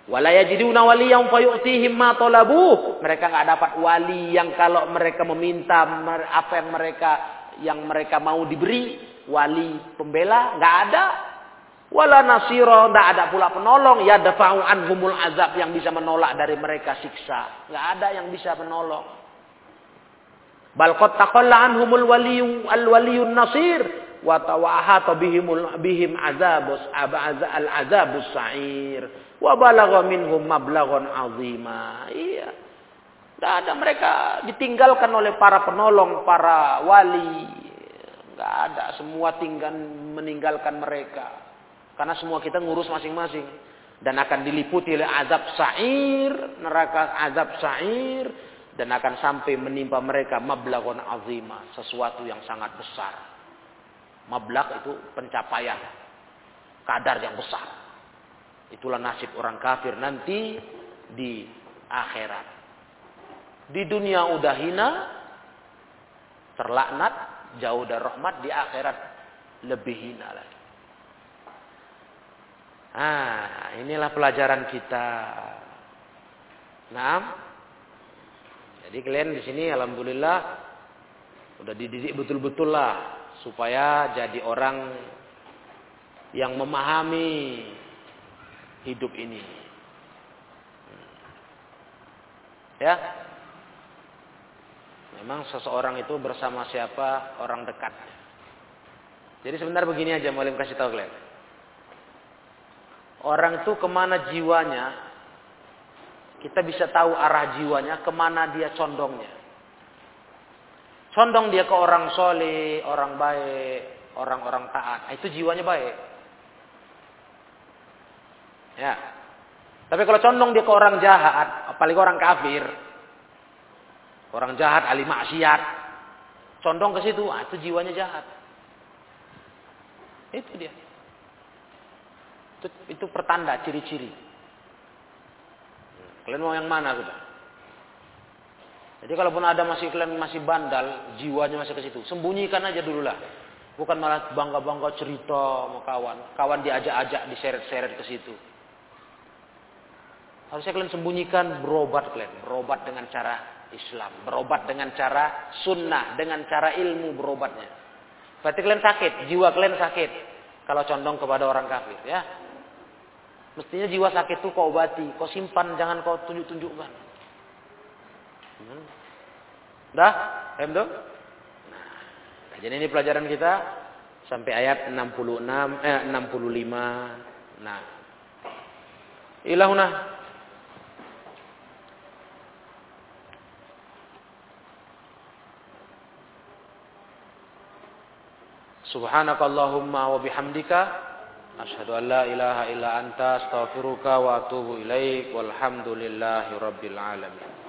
wala yajiduna waliyan fayu'tihim ma talabu. Mereka nggak dapat wali yang kalau mereka meminta apa yang mereka yang mereka mau diberi wali pembela nggak ada Wala nasiro, tidak ada pula penolong. Ya dafa'u anhumul azab yang bisa menolak dari mereka siksa. Tidak ada yang bisa menolong. Bal qad taqalla anhumul waliyu al waliyun nasir wa tawahata bihim azabus al azabus sa'ir wa balagha minhum mablaghun azima. Iya. Tidak ada mereka ditinggalkan oleh para penolong, para wali. Enggak ada, semua tinggal meninggalkan mereka. Karena semua kita ngurus masing-masing. Dan akan diliputi oleh azab sa'ir, neraka azab sa'ir. Dan akan sampai menimpa mereka mablagon azimah. Sesuatu yang sangat besar. Mablak itu pencapaian. Kadar yang besar. Itulah nasib orang kafir nanti di akhirat. Di dunia udah hina, terlaknat, jauh dari rahmat, di akhirat lebih hina lagi. Ah, inilah pelajaran kita. Nah, jadi kalian di sini alhamdulillah udah dididik betul-betul lah supaya jadi orang yang memahami hidup ini. Ya. Memang seseorang itu bersama siapa orang dekat. Jadi sebentar begini aja, mau kasih tahu kalian. Orang itu ke mana jiwanya, kita bisa tahu arah jiwanya, ke mana dia condongnya. Condong dia ke orang soleh, orang baik, orang-orang taat. Itu jiwanya baik. Ya. Tapi kalau condong dia ke orang jahat, apalagi orang kafir, orang jahat, ahli maksiat, condong ke situ, ah, itu jiwanya jahat. Itu dia. Itu, itu pertanda, ciri-ciri. Kalian mau yang mana sudah? Jadi kalaupun ada masih kalian masih bandal, jiwanya masih ke situ, sembunyikan aja dulu lah. Bukan malah bangga-bangga cerita sama kawan. Kawan diajak-ajak, diseret-seret ke situ. Harusnya kalian sembunyikan berobat kalian. Berobat dengan cara Islam. Berobat dengan cara sunnah. Dengan cara ilmu berobatnya. Berarti kalian sakit. Jiwa kalian sakit. Kalau condong kepada orang kafir. ya. Mestinya jiwa sakit itu kau obati. Kau simpan. Jangan kau tunjuk-tunjukkan. Hmm. Dah? Paham? Nah, jadi ini pelajaran kita. Sampai ayat 66, eh 65. Nah. Ilahuna Subhanakallahumma wa bihamdika أشهد أن لا إله إلا أنت أستغفرك وأتوب إليك والحمد لله رب العالمين.